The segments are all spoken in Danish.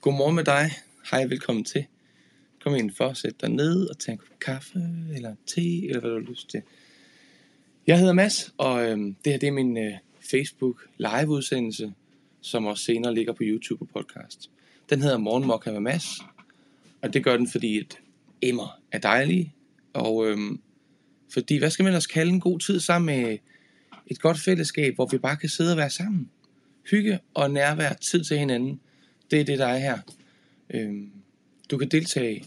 Godmorgen med dig. Hej, velkommen til. Kom ind for, sæt dig ned og tag en kop kaffe, eller te, eller hvad du har lyst til. Jeg hedder Mads, og øh, det her det er min øh, Facebook live-udsendelse, som også senere ligger på YouTube og podcast. Den hedder Morgenmokka med Mads, og det gør den, fordi et emmer er dejlige, og øh, fordi, hvad skal man ellers kalde en god tid sammen med et godt fællesskab, hvor vi bare kan sidde og være sammen. Hygge og nærvær, tid til hinanden. Det er det, der er her. Øhm, du kan deltage,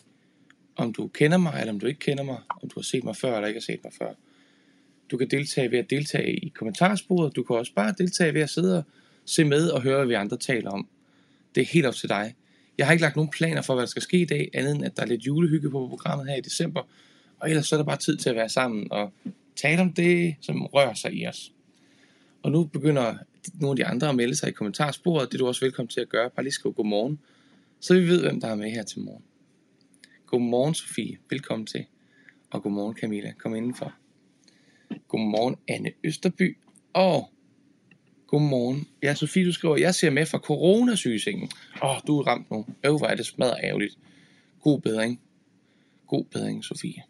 om du kender mig, eller om du ikke kender mig, om du har set mig før, eller ikke har set mig før. Du kan deltage ved at deltage i kommentarsporet. Du kan også bare deltage ved at sidde og se med og høre, hvad vi andre taler om. Det er helt op til dig. Jeg har ikke lagt nogen planer for, hvad der skal ske i dag, andet end at der er lidt julehygge på programmet her i december. Og ellers så er der bare tid til at være sammen og tale om det, som rører sig i os. Og nu begynder nogle af de andre at melde sig i kommentarsporet. Det er du også velkommen til at gøre. Bare lige skriv godmorgen, så vi ved, hvem der er med her til morgen. Godmorgen, Sofie. Velkommen til. Og godmorgen, Camilla. Kom indenfor. Godmorgen, Anne Østerby. Og godmorgen. Ja, Sofie, du skriver, jeg ser med fra coronasygesengen. Åh, oh, du er ramt nu. Øv, hvor er det smadret ærgerligt. God bedring. God bedring, Sofie.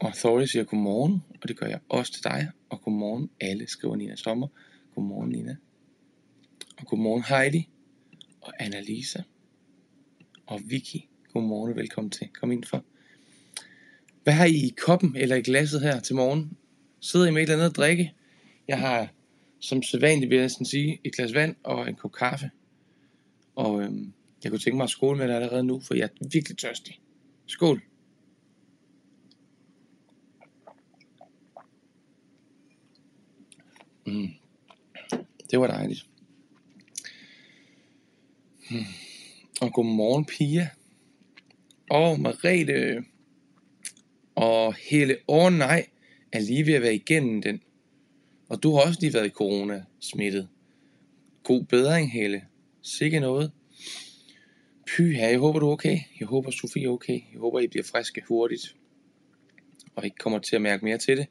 Og Thorly siger godmorgen, og det gør jeg også til dig. Og godmorgen alle, skriver Nina Sommer. Godmorgen Nina. Og godmorgen Heidi. Og Annalisa. Og Vicky. Godmorgen og velkommen til. Kom ind for. Hvad har I i koppen eller i glasset her til morgen? Sidder I med et eller andet at drikke? Jeg har, som sædvanligt vil jeg næsten sige, et glas vand og en kop kaffe. Og øhm, jeg kunne tænke mig at skåle med det allerede nu, for jeg er virkelig tørstig. Skål! Mm. Det var dejligt. Mm. Og godmorgen Pia. Og Marete. Og Helle. Åh oh, nej, er lige ved at være igennem den. Og du har også lige været i corona smittet. God bedring, Helle. Sikke noget. Py, ja, jeg håber du er okay. Jeg håber Sofie er okay. Jeg håber I bliver friske hurtigt. Og ikke kommer til at mærke mere til det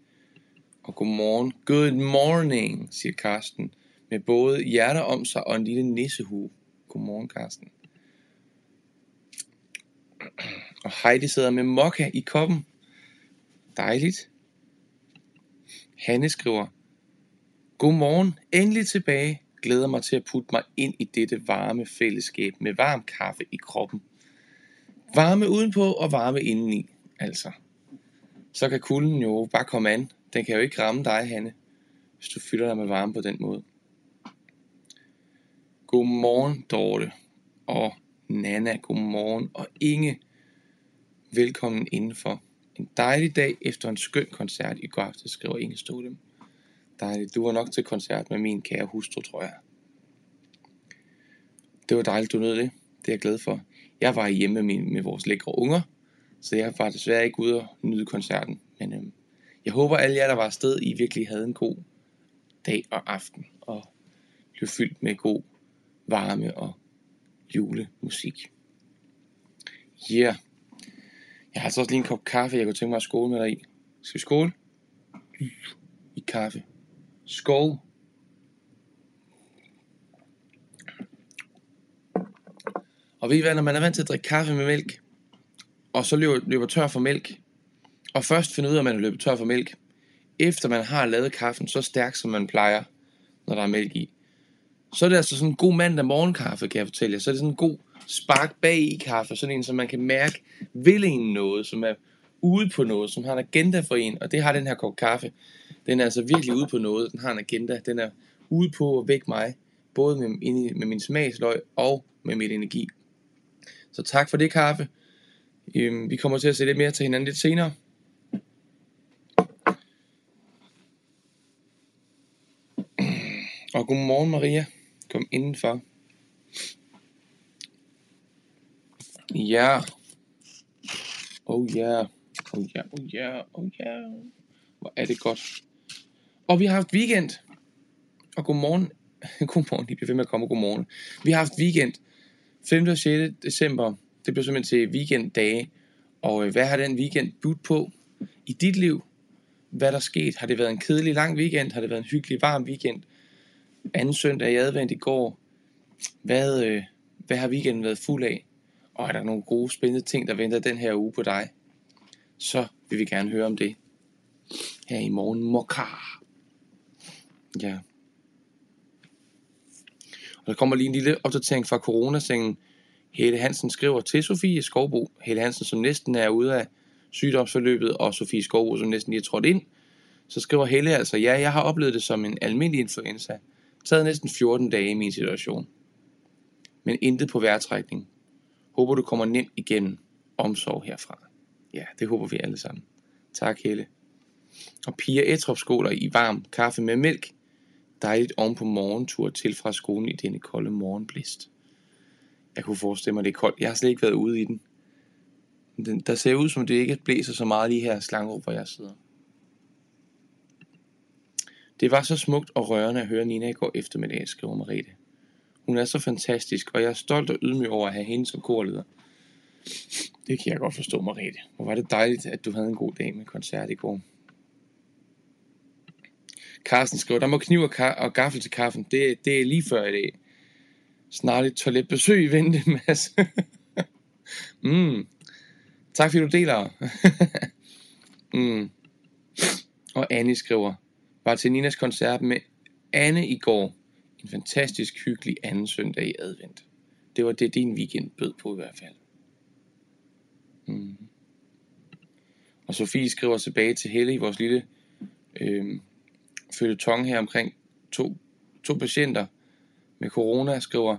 og godmorgen. Good morning, siger Karsten, med både hjerter om sig og en lille nissehue. Godmorgen, Karsten. Og Heidi sidder med mokka i koppen. Dejligt. Hanne skriver, Godmorgen, endelig tilbage. Glæder mig til at putte mig ind i dette varme fællesskab med varm kaffe i kroppen. Varme udenpå og varme indeni, altså. Så kan kulden jo bare komme an, den kan jo ikke ramme dig, Hanne, hvis du fylder dig med varme på den måde. Godmorgen, Dorte. Og Nana, godmorgen. Og Inge, velkommen indenfor. En dejlig dag efter en skøn koncert i går aftes, skriver Inge Stolem. Dejligt. Du var nok til koncert med min kære hustru, tror jeg. Det var dejligt, du nød det. Det er jeg glad for. Jeg var hjemme med, min, med vores lækre unger, så jeg var desværre ikke ude og nyde koncerten. Men øhm, jeg håber alle jer, der var afsted, I virkelig havde en god dag og aften, og blev fyldt med god varme og julemusik. Ja, yeah. jeg har altså også lige en kop kaffe, jeg kunne tænke mig at skåle med dig i. Skal vi skåle? I kaffe. Skål. Og ved I hvad, når man er vant til at drikke kaffe med mælk, og så løber, løber tør for mælk, og først finde ud af, at man er løbet tør for mælk, efter man har lavet kaffen så stærk, som man plejer, når der er mælk i. Så er det altså sådan en god mandag morgenkaffe, kan jeg fortælle jer. Så er det sådan en god spark bag i kaffe, sådan en, som man kan mærke vil en noget, som er ude på noget, som har en agenda for en, og det har den her kop kaffe. Den er altså virkelig ude på noget, den har en agenda, den er ude på at vække mig, både med, med min smagsløg og med mit energi. Så tak for det kaffe. Øhm, vi kommer til at se lidt mere til hinanden lidt senere. Og godmorgen Maria. Kom indenfor. Ja. Oh ja. Yeah. Oh ja, yeah. oh ja, yeah. oh ja. Yeah. Hvor er det godt. Og vi har haft weekend. Og godmorgen. godmorgen, I bliver ved med at komme godmorgen. Vi har haft weekend. 5. og 6. december. Det blev simpelthen til weekenddage. Og øh, hvad har den weekend budt på i dit liv? Hvad der sket? Har det været en kedelig lang weekend? Har det været en hyggelig varm weekend? Anden søndag i advent i går. Hvad, øh, hvad har weekenden været fuld af? Og er der nogle gode, spændende ting, der venter den her uge på dig? Så vil vi gerne høre om det. Her i morgen Mokar. Ja. Og der kommer lige en lille opdatering fra coronasengen. Hele Hansen skriver til Sofie Skovbo. Hele Hansen, som næsten er ude af sygdomsforløbet, og Sofie Skovbo, som næsten lige er trådt ind. Så skriver Helle altså, ja, jeg har oplevet det som en almindelig influenza. Taget næsten 14 dage i min situation. Men intet på værtrækning. Håber du kommer nemt igennem omsorg herfra. Ja, det håber vi alle sammen. Tak Helle. Og Pia Etrop skoler i varm kaffe med mælk. Dejligt oven på morgentur til fra skolen i denne kolde morgenblist. Jeg kunne forestille mig, det er koldt. Jeg har slet ikke været ude i den. den der ser ud som, det ikke blæser så meget lige her Slangerup, hvor jeg sidder. Det var så smukt og rørende at høre Nina i går eftermiddag, skriver Marete. Hun er så fantastisk, og jeg er stolt og ydmyg over at have hende som korleder. Det kan jeg godt forstå, Marete. Hvor var det dejligt, at du havde en god dag med koncert i går. Carsten skriver, der må kniv og, ka- og gaffel til kaffen. Det, det er lige før i dag. Snart et toiletbesøg vente, Mads. mm. Tak fordi du deler. mm. Og Annie skriver, var til Ninas koncert med Anne i går. En fantastisk hyggelig anden søndag i advent. Det var det, din weekend bød på i hvert fald. Mm. Og Sofie skriver tilbage til Helle i vores lille øh, følgetong her omkring to, to patienter med corona, skriver,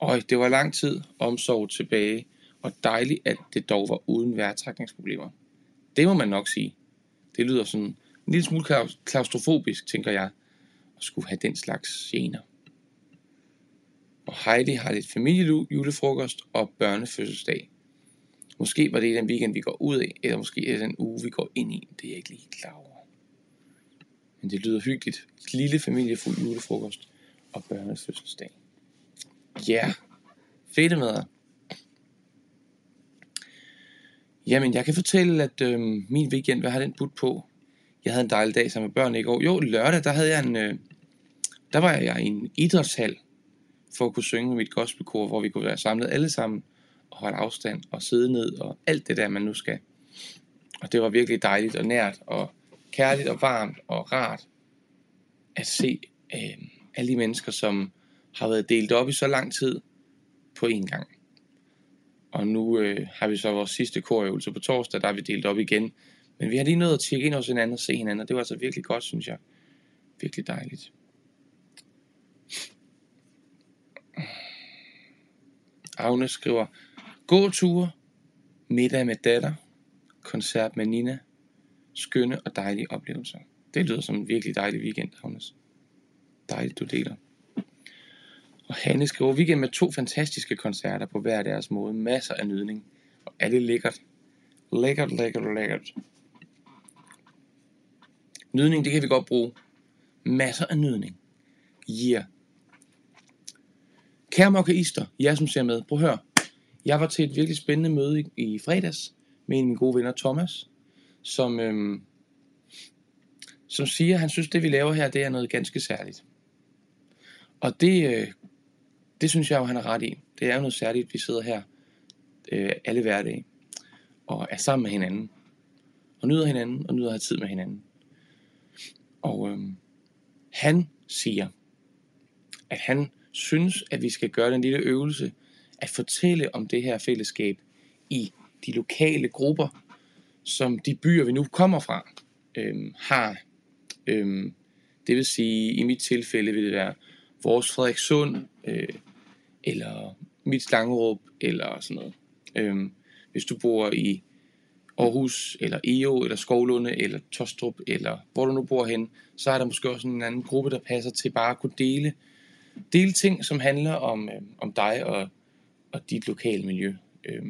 Øj, det var lang tid omsorg tilbage, og dejligt, at det dog var uden vejrtrækningsproblemer. Det må man nok sige. Det lyder sådan en lille smule klaustrofobisk, tænker jeg, at skulle have den slags scener. Og Heidi har lidt familiejulefrokost og børnefødselsdag. Måske var det den weekend, vi går ud af, eller måske er det den uge, vi går ind i. Det er jeg ikke lige klar over. Men det lyder hyggeligt. Et lille familiefuld julefrokost og børnefødselsdag. Ja, yeah. fede med Jamen, jeg kan fortælle, at øh, min weekend, hvad har den budt på? Jeg havde en dejlig dag sammen med børn i går. Jo, lørdag, der havde jeg en... Øh, der var jeg i en idrætshal for at kunne synge med mit gospelkor, hvor vi kunne være samlet alle sammen og holde afstand og sidde ned og alt det der, man nu skal. Og det var virkelig dejligt og nært og kærligt og varmt og rart at se øh, alle de mennesker, som har været delt op i så lang tid på én gang. Og nu øh, har vi så vores sidste korøvelse på torsdag, der er vi delt op igen. Men vi har lige nået at tjekke ind hos hinanden og se hinanden, og det var altså virkelig godt, synes jeg. Virkelig dejligt. Agnes skriver, gåture, middag med datter, koncert med Nina, skønne og dejlige oplevelser. Det lyder som en virkelig dejlig weekend, Agnes. Dejligt, du deler. Og Hanne skriver weekend med to fantastiske koncerter på hver deres måde. Masser af nydning. Og alle lækkert. Lækkert, lækkert, lækkert. Nydning, det kan vi godt bruge. Masser af nydning. Yeah. Kære mokkaister, jeg som ser med, prøv at høre. Jeg var til et virkelig spændende møde i, i fredags med en af mine gode venner, Thomas, som, øhm, som siger, at han synes, det vi laver her, det er noget ganske særligt. Og det, øh, det synes jeg jo, han er ret i. Det er jo noget særligt, vi sidder her øh, alle hverdage og er sammen med hinanden. Og nyder hinanden og nyder at have tid med hinanden. Og øh, han siger, at han synes, at vi skal gøre den lille øvelse at fortælle om det her fællesskab i de lokale grupper, som de byer, vi nu kommer fra, øh, har. Øh, det vil sige, i mit tilfælde vil det være vores Frederikssund, øh, eller mit Slangerup, eller sådan noget. Øh, hvis du bor i Mm. Aarhus, eller EO, eller Skovlunde, eller Tostrup, eller hvor du nu bor hen, så er der måske også en anden gruppe, der passer til bare at kunne dele, dele ting, som handler om, øh, om dig og, og dit lokale miljø. Øh,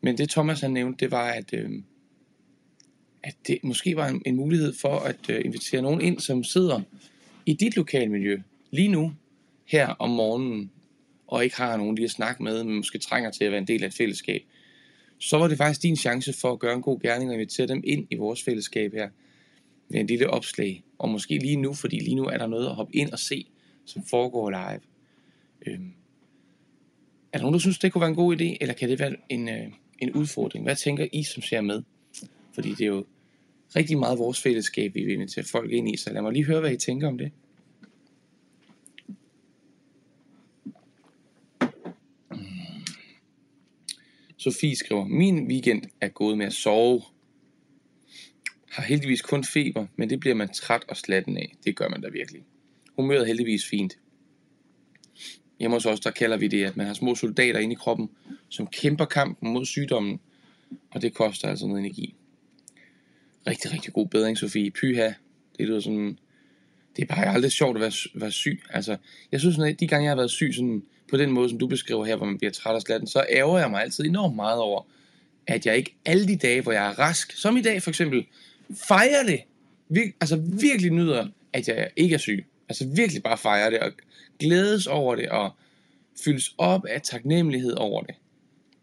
men det Thomas han nævnte, det var, at, øh, at det måske var en, en mulighed for at øh, invitere nogen ind, som sidder i dit lokale miljø lige nu, her om morgenen, og ikke har nogen lige at snakke med, men måske trænger til at være en del af et fællesskab, så var det faktisk din chance for at gøre en god gerning og invitere dem ind i vores fællesskab her med en lille opslag. Og måske lige nu, fordi lige nu er der noget at hoppe ind og se, som foregår live. Øhm, Er der nogen, der synes, det kunne være en god idé, eller kan det være en, øh, en udfordring? Hvad tænker I, som ser med? Fordi det er jo rigtig meget vores fællesskab, vi vil invitere folk ind i, så lad mig lige høre, hvad I tænker om det. Sofie skriver, min weekend er gået med at sove. Har heldigvis kun feber, men det bliver man træt og slatten af. Det gør man da virkelig. Humøret er heldigvis fint. Hjemme hos os, der kalder vi det, at man har små soldater inde i kroppen, som kæmper kampen mod sygdommen, og det koster altså noget energi. Rigtig, rigtig god bedring, Sofie. Pyha, det lyder sådan... Det er bare aldrig sjovt at være, være syg. Altså, jeg synes, at de gange, jeg har været syg sådan, på den måde, som du beskriver her, hvor man bliver træt og slatten, så ærger jeg mig altid enormt meget over, at jeg ikke alle de dage, hvor jeg er rask, som i dag for eksempel, fejrer det. Vir- altså virkelig nyder, at jeg ikke er syg. Altså virkelig bare fejrer det og glædes over det og fyldes op af taknemmelighed over det.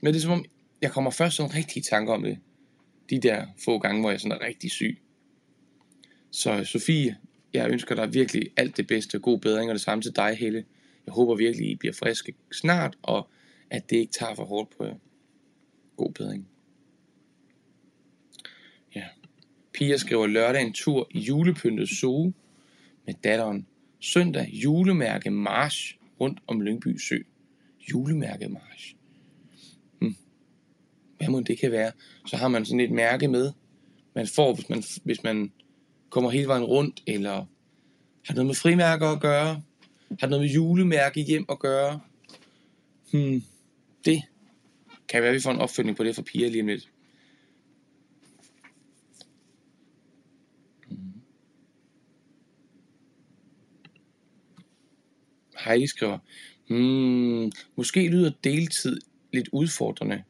Men det er som om, jeg kommer først sådan rigtig tanke om det. De der få gange, hvor jeg sådan er rigtig syg. Så Sofie, jeg ønsker dig virkelig alt det bedste, god bedring, og det samme til dig, Helle. Jeg håber virkelig, I bliver friske snart, og at det ikke tager for hårdt på jer. God bedring. Ja. Pia skriver lørdag en tur i julepyntet zoo med datteren. Søndag julemærke march rundt om Lyngby Sø. Julemærke march. Hmm. Hvad må det kan være? Så har man sådan et mærke med, man får, hvis man, hvis man kommer hele vejen rundt, eller har noget med frimærker at gøre, har noget med julemærke hjem at gøre. Hmm. Det kan være, at vi får en opfølgning på det for Pia lige om lidt. Mm. Heidi skriver, hmm, måske lyder deltid lidt udfordrende.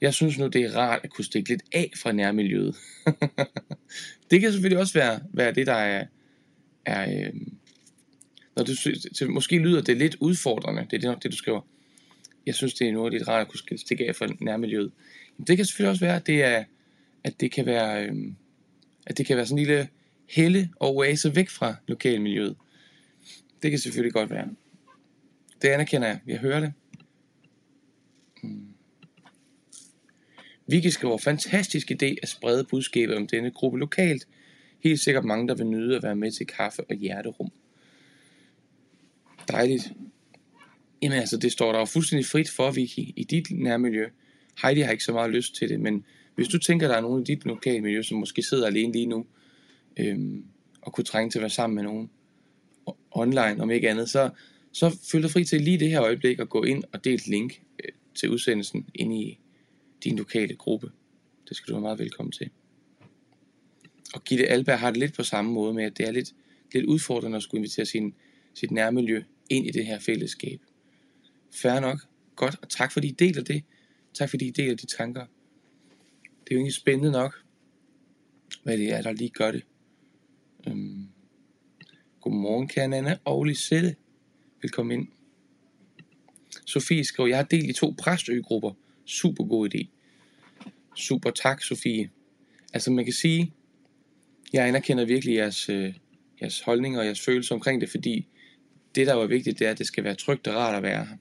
Jeg synes nu, det er rart at kunne stikke lidt af fra nærmiljøet. det kan selvfølgelig også være, være det, der er... er øh, når du, så måske lyder det lidt udfordrende, det er det, det, du skriver. Jeg synes, det er noget lidt rart at kunne stikke af fra nærmiljøet. Men Det kan selvfølgelig også være, at det, er, at det kan være... Øh, at det kan være sådan en lille helle og oase væk fra lokalmiljøet. Det kan selvfølgelig godt være. Det anerkender jeg. Jeg hører det. Hmm. Vicky skriver, fantastisk idé at sprede budskabet om denne gruppe lokalt. Helt sikkert mange, der vil nyde at være med til kaffe og hjerterum. Dejligt. Jamen altså, det står der jo fuldstændig frit for, Vicky, i dit nærmiljø. Heidi har ikke så meget lyst til det, men hvis du tænker, der er nogen i dit lokale miljø, som måske sidder alene lige nu, øhm, og kunne trænge til at være sammen med nogen, online, om ikke andet, så, så føl dig fri til lige det her øjeblik at gå ind og dele et link øh, til udsendelsen ind i din lokale gruppe. Det skal du være meget velkommen til. Og Gitte Alberg har det lidt på samme måde med, at det er lidt, lidt udfordrende at skulle invitere sin, sit nærmiljø ind i det her fællesskab. Færre nok. Godt, og tak fordi I deler det. Tak fordi I deler de tanker. Det er jo egentlig spændende nok, hvad det er, der lige gør det. Øhm, Godmorgen, kære Nana og Lisette. Velkommen ind. Sofie skriver, jeg har delt i to præstøgrupper. Super god idé. Super tak, Sofie. Altså man kan sige, jeg anerkender virkelig jeres, øh, jeres holdning og jeres følelser omkring det, fordi det, der var vigtigt, det er, at det skal være trygt og rart at være her.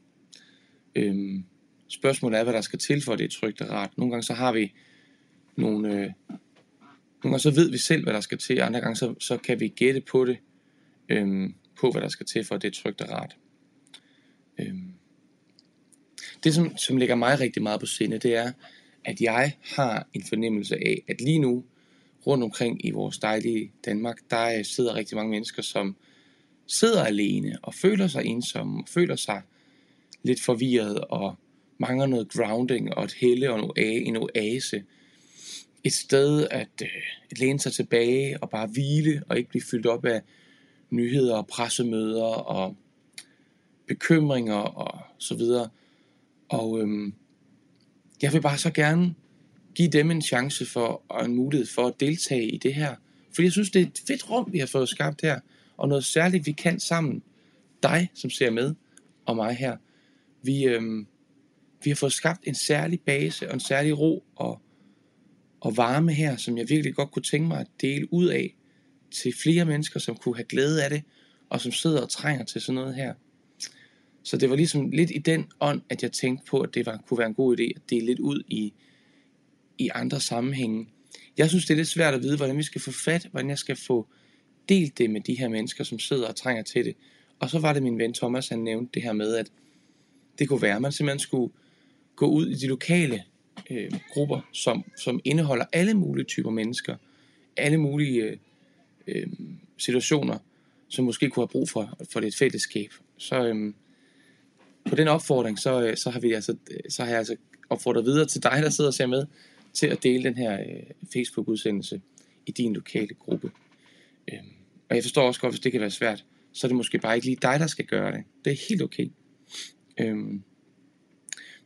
Øhm, spørgsmålet er, hvad der skal til for, at det er trygt og rart. Nogle gange så har vi nogle... Øh, nogle gange så ved vi selv, hvad der skal til, andre gange så, så kan vi gætte på det, øhm, på, hvad der skal til for, at det er trygt og rart. Øhm. Det, som, som ligger mig rigtig meget på sinde, det er, at jeg har en fornemmelse af, at lige nu, rundt omkring i vores dejlige Danmark, der sidder rigtig mange mennesker, som sidder alene og føler sig ensomme, og føler sig lidt forvirret og mangler noget grounding og et helle og en oase. Et sted at øh, læne sig tilbage og bare hvile og ikke blive fyldt op af nyheder og pressemøder og bekymringer og så videre. Og øhm, jeg vil bare så gerne give dem en chance for og en mulighed for at deltage i det her. For jeg synes, det er et fedt rum, vi har fået skabt her. Og noget særligt, vi kan sammen. Dig, som ser med, og mig her. Vi, øhm, vi har fået skabt en særlig base og en særlig ro og, og varme her, som jeg virkelig godt kunne tænke mig at dele ud af til flere mennesker, som kunne have glæde af det, og som sidder og trænger til sådan noget her. Så det var ligesom lidt i den ånd, at jeg tænkte på, at det var, kunne være en god idé at dele lidt ud i, i andre sammenhænge. Jeg synes, det er lidt svært at vide, hvordan vi skal få fat, hvordan jeg skal få delt det med de her mennesker, som sidder og trænger til det. Og så var det min ven Thomas, han nævnte det her med, at det kunne være, at man simpelthen skulle gå ud i de lokale øh, grupper, som, som indeholder alle mulige typer mennesker, alle mulige øh, øh situationer, som måske kunne have brug for, for det fællesskab. Så øh, på den opfordring, så, øh, så, har vi altså, så har jeg altså opfordret videre til dig, der sidder og ser med, til at dele den her øh, Facebook-udsendelse i din lokale gruppe. Øh, og jeg forstår også godt, hvis det kan være svært, så er det måske bare ikke lige dig, der skal gøre det. Det er helt okay. Øhm,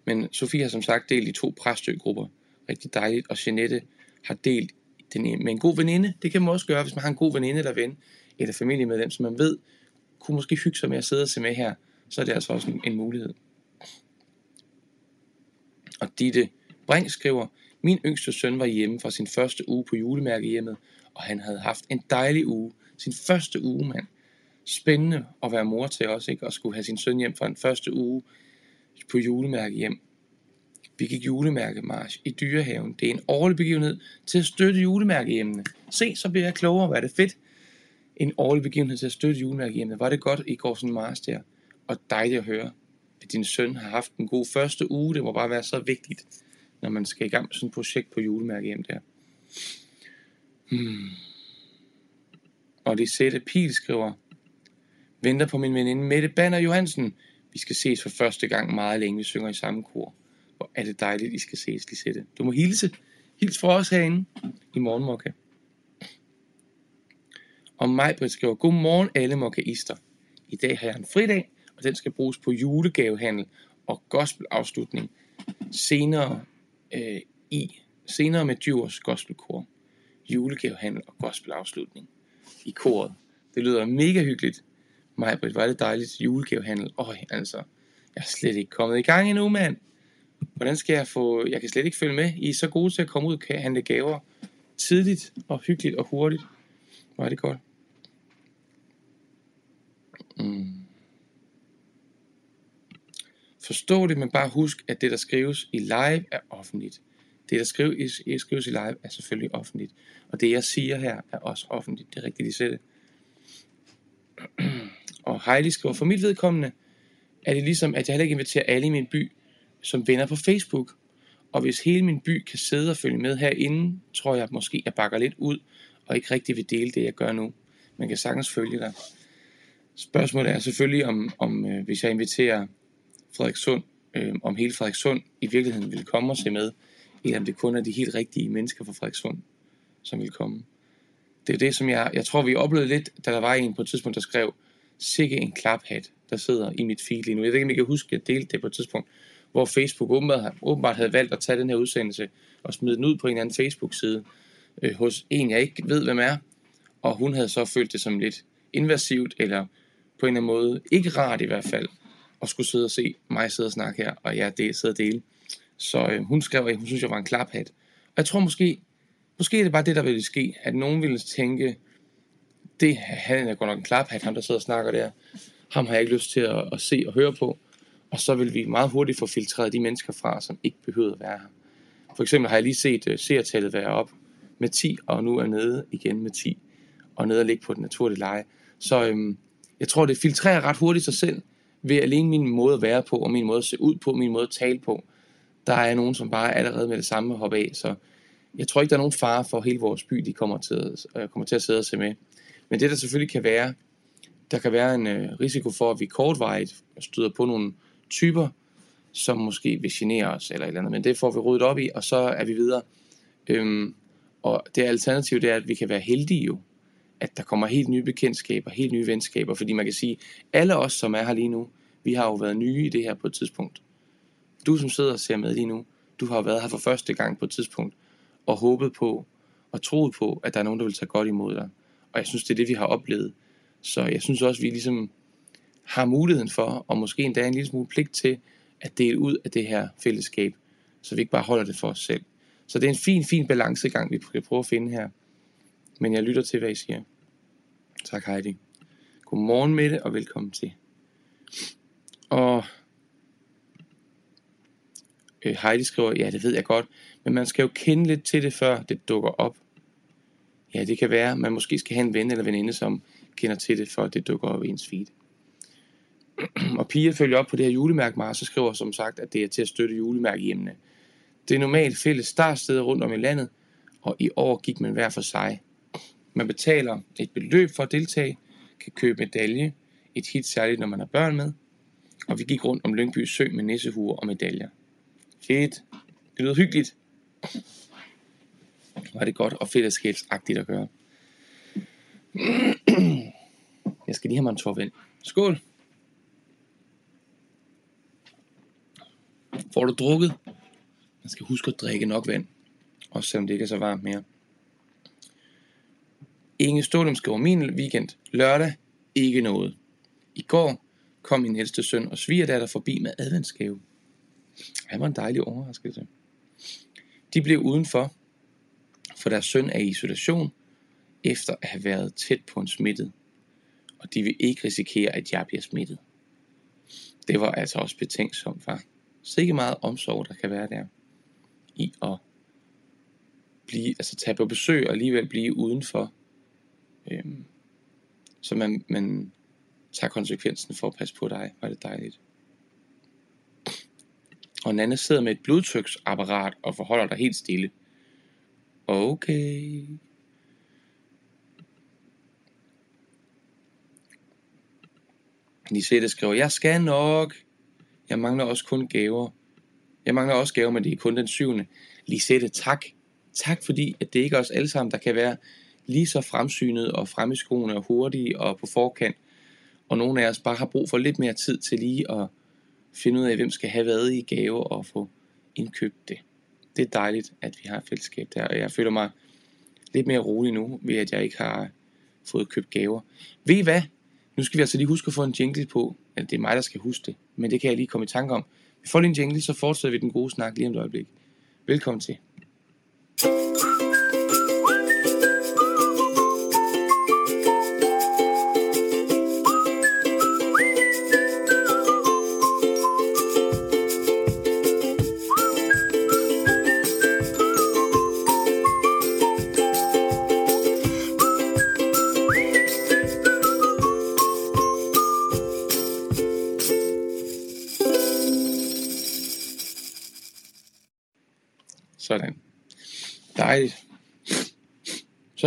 men Sofie har som sagt delt i to præstøgrupper. Rigtig dejligt. Og Jeanette har delt den med en god veninde. Det kan man også gøre, hvis man har en god veninde eller ven, eller familiemedlem, som man ved, kunne måske hygge sig med at sidde og se med her. Så er det altså også en, en mulighed. Og Ditte Brink skriver, min yngste søn var hjemme fra sin første uge på julemærkehjemmet, og han havde haft en dejlig uge. Sin første uge, mand. Spændende at være mor til også, ikke? Og skulle have sin søn hjem fra en første uge på julemærke hjem. Vi gik julemærkemarsch i Dyrehaven. Det er en årlig begivenhed til at støtte julemærkehjemmene. Se, så bliver jeg klogere. Hvad er det fedt? En årlig begivenhed til at støtte julemærkehjemmene. Var det godt, I går sådan en der? Og dejligt at høre, at din søn har haft en god første uge. Det må bare være så vigtigt, når man skal i gang med sådan et projekt på julemærkehjem der. Hmm. Og Lisette Pil skriver, venter på min veninde Mette Banner Johansen. Vi skal ses for første gang meget længe. Vi synger i samme kor. Hvor er det dejligt, I skal ses, Lisette. Du må hilse. Hils for os herinde i morgen, Mokka. Og mig, Britt skriver, Godmorgen alle mokkaister. I dag har jeg en fridag, og den skal bruges på julegavehandel og gospelafslutning. Senere øh, i senere med Djurs gospelkor. Julegavehandel og gospelafslutning i koret. Det lyder mega hyggeligt. Mig, Britt, var det dejligt julegavehandel. Øj, altså, jeg er slet ikke kommet i gang endnu, mand. Hvordan skal jeg få... Jeg kan slet ikke følge med. I er så gode til at komme ud og handle gaver tidligt og hyggeligt og hurtigt. Hvor er det godt. Mm. Forstå det, men bare husk, at det, der skrives i live, er offentligt. Det, der skrives, skrives i live, er selvfølgelig offentligt. Og det, jeg siger her, er også offentligt. Det er rigtigt, de siger det. Og Heidi skriver, for mit vedkommende er det ligesom, at jeg heller ikke inviterer alle i min by som venner på Facebook. Og hvis hele min by kan sidde og følge med herinde, tror jeg at måske, jeg bakker lidt ud, og ikke rigtig vil dele det, jeg gør nu. Man kan sagtens følge dig. Spørgsmålet er selvfølgelig, om, om øh, hvis jeg inviterer Frederikssund, øh, om hele Frederik Sund i virkeligheden vil komme og se med, eller om det kun er de helt rigtige mennesker fra Frederikssund, som vil komme. Det er det, som jeg, jeg tror, vi oplevede lidt, da der var en på et tidspunkt, der skrev, sikke en klaphat, der sidder i mit feed lige nu. Jeg ved ikke, om I kan huske, at jeg delte det på et tidspunkt, hvor Facebook åbenbart, åbenbart havde valgt at tage den her udsendelse og smide den ud på en eller anden Facebook-side øh, hos en, jeg ikke ved, hvem er. Og hun havde så følt det som lidt invasivt, eller på en eller anden måde, ikke rart i hvert fald, at skulle sidde og se mig sidde og snakke her, og jeg det, sidde og dele. Så øh, hun skrev, at hun synes, jeg var en klaphat. Og jeg tror måske, måske er det bare det, der ville ske, at nogen ville tænke, det, han er godt nok en klaphat, ham der sidder og snakker der. Ham har jeg ikke lyst til at, at se og høre på. Og så vil vi meget hurtigt få filtreret de mennesker fra, som ikke behøver at være her. For eksempel har jeg lige set uh, seertallet være op med 10, og nu er nede igen med 10, og nede og ligge på den naturlige leje. Så øhm, jeg tror, det filtrerer ret hurtigt sig selv, ved alene min måde at være på, og min måde at se ud på, min måde at tale på. Der er nogen, som bare allerede med det samme hopper af, så jeg tror ikke, der er nogen fare for hele vores by, de kommer til, at, øh, kommer til at sidde og se med. Men det der selvfølgelig kan være, der kan være en øh, risiko for, at vi kortvarigt støder på nogle typer, som måske vil genere os eller et eller andet. Men det får vi ryddet op i, og så er vi videre. Øhm, og det alternativ, det er, at vi kan være heldige jo, at der kommer helt nye bekendtskaber, helt nye venskaber, fordi man kan sige, alle os, som er her lige nu, vi har jo været nye i det her på et tidspunkt. Du, som sidder og ser med lige nu, du har været her for første gang på et tidspunkt, og håbet på, og troet på, at der er nogen, der vil tage godt imod dig. Og jeg synes, det er det, vi har oplevet. Så jeg synes også, vi ligesom har muligheden for, og måske endda en lille smule pligt til, at dele ud af det her fællesskab, så vi ikke bare holder det for os selv. Så det er en fin, fin balancegang, vi skal prøve at finde her. Men jeg lytter til, hvad I siger. Tak Heidi. Godmorgen Mette, og velkommen til. Og øh, Heidi skriver, ja, det ved jeg godt, men man skal jo kende lidt til det, før det dukker op. Ja, det kan være, man måske skal have en ven eller veninde, som kender til det, før det dukker op i ens feed. og Pia følger op på det her julemærke, Mars, og skriver som sagt, at det er til at støtte julemærkehjemmene. Det er normalt fælles startsteder rundt om i landet, og i år gik man hver for sig. Man betaler et beløb for at deltage, kan købe medalje, et hit særligt når man har børn med, og vi gik rundt om Lyngby Sø med nissehuer og medaljer. Fedt. Det lyder hyggeligt. Var det godt og fællesskabsagtigt at gøre. Jeg skal lige have mig en tår vand. Skål. Får du drukket? Man skal huske at drikke nok vand. Også selvom det ikke er så varmt mere. Inge Stålum skriver min weekend. Lørdag. Ikke noget. I går kom min ældste søn og svigerdatter forbi med adventsgave. Han var en dejlig overraskelse. De blev udenfor, for deres søn er i isolation, efter at have været tæt på en smittet. Og de vil ikke risikere, at jeg bliver smittet. Det var altså også betænksomt, far. Så ikke meget omsorg, der kan være der. I at blive, altså tage på besøg og alligevel blive udenfor. Øhm, så man, man tager konsekvensen for at passe på dig. Var det dejligt. Og Nanne sidder med et blodtryksapparat og forholder dig helt stille. Okay. Lisette skriver, jeg skal nok. Jeg mangler også kun gaver. Jeg mangler også gaver, men det er kun den syvende. Lisette, tak. Tak fordi, at det ikke er os alle sammen, der kan være lige så fremsynet og frem i skoene og hurtige og på forkant. Og nogle af os bare har brug for lidt mere tid til lige at finde ud af, hvem skal have hvad i gave og få indkøbt det. Det er dejligt, at vi har et fællesskab der, og jeg føler mig lidt mere rolig nu, ved at jeg ikke har fået købt gaver. Ved I hvad? Nu skal vi altså lige huske at få en jingle på. Eller det er mig, der skal huske det, men det kan jeg lige komme i tanke om. Vi får lige en jingle, så fortsætter vi den gode snak lige om et øjeblik. Velkommen til. Sådan.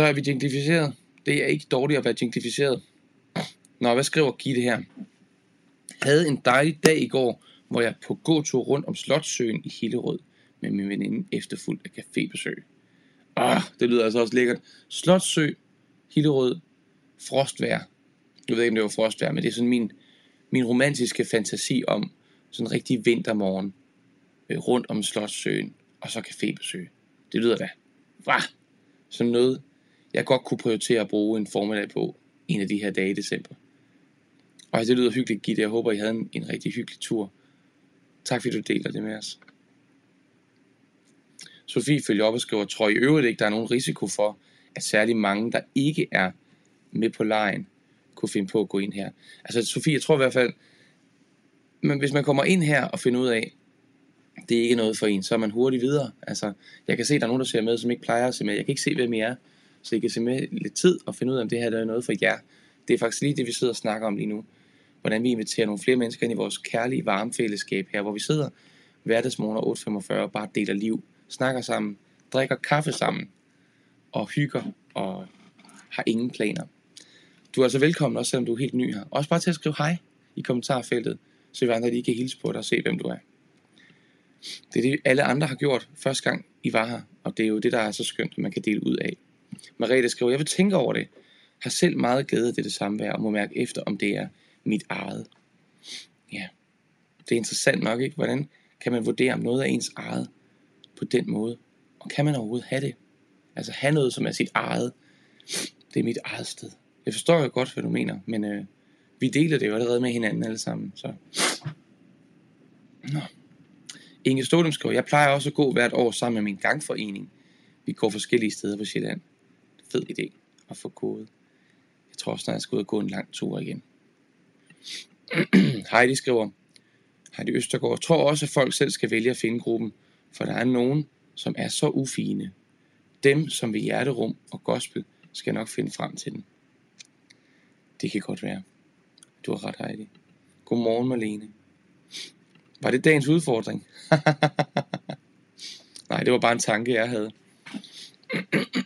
Er vi jinglificeret. Det er ikke dårligt at være jinglificeret. Nå, hvad skriver Gitte her? Havde en dejlig dag i går, hvor jeg på gåtur rundt om Slottsøen i Hillerød med min veninde efterfuldt af cafébesøg. Ah, det lyder altså også lækkert. Slottsø, Hillerød, frostvær. Jeg ved ikke, om det var frostvær, men det er sådan min, min romantiske fantasi om sådan en rigtig vintermorgen øh, rundt om Slottsøen og så cafébesøg. Det lyder da, hvad? Sådan noget, jeg godt kunne prioritere at bruge en formiddag på en af de her dage i december. Og det lyder hyggeligt, Gitte. Jeg håber, I havde en, en rigtig hyggelig tur. Tak fordi du deler det med os. Sofie følger op og skriver, tror I øvrigt ikke, der er nogen risiko for, at særlig mange, der ikke er med på lejen, kunne finde på at gå ind her. Altså Sofie, jeg tror i hvert fald, men hvis man kommer ind her og finder ud af, det er ikke noget for en, så er man hurtigt videre. Altså, jeg kan se, at der er nogen, der ser med, som ikke plejer at se med. Jeg kan ikke se, hvem I er, så I kan se med lidt tid og finde ud af, om det her der er noget for jer. Det er faktisk lige det, vi sidder og snakker om lige nu. Hvordan vi inviterer nogle flere mennesker ind i vores kærlige, varme fællesskab her, hvor vi sidder hverdagsmorgen 8.45 og bare deler liv, snakker sammen, drikker kaffe sammen og hygger og har ingen planer. Du er altså velkommen, også selvom du er helt ny her. Også bare til at skrive hej i kommentarfeltet, så vi andre lige kan hilse på dig og se, hvem du er. Det er det, alle andre har gjort første gang I var her, og det er jo det, der er så skønt, at man kan dele ud af. Marete skriver, jeg vil tænke over det. Har selv meget glæde af det samvær, og må mærke efter, om det er mit eget. Ja, det er interessant nok, ikke? Hvordan kan man vurdere, om noget er ens eget på den måde? Og kan man overhovedet have det? Altså have noget, som er sit eget. Det er mit eget sted. Jeg forstår jo godt, hvad du mener, men øh, vi deler det jo allerede med hinanden alle sammen. Så. Nå. Inge Stodem skriver, jeg plejer også at gå hvert år sammen med min gangforening. Vi går forskellige steder på Sjælland. Fed idé at få gået. Jeg tror snart, jeg skal ud og gå en lang tur igen. Heidi skriver, Heidi Østergaard tror også, at folk selv skal vælge at finde gruppen, for der er nogen, som er så ufine. Dem, som ved hjerterum og gospel, skal nok finde frem til den. Det kan godt være. Du har ret, Heidi. Godmorgen, Marlene. Var det dagens udfordring? Nej, det var bare en tanke, jeg havde.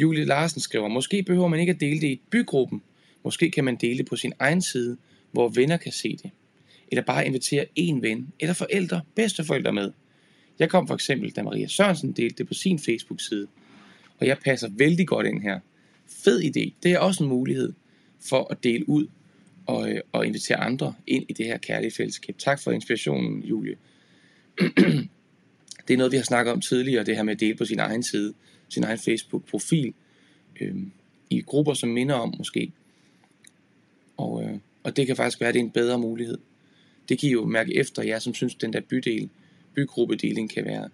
Julie Larsen skriver, måske behøver man ikke at dele det i bygruppen. Måske kan man dele det på sin egen side, hvor venner kan se det. Eller bare invitere en ven, eller forældre, bedsteforældre med. Jeg kom for eksempel, da Maria Sørensen delte det på sin Facebook-side. Og jeg passer vældig godt ind her. Fed idé. Det er også en mulighed for at dele ud og, øh, og invitere andre ind i det her kærlige fællesskab. Tak for inspirationen, Julie. det er noget, vi har snakket om tidligere, det her med at dele på sin egen side, sin egen Facebook-profil, øh, i grupper, som minder om måske. Og, øh, og det kan faktisk være, at det er en bedre mulighed. Det kan I jo mærke efter jer, som synes, at den der bydel, bygruppedeling kan være,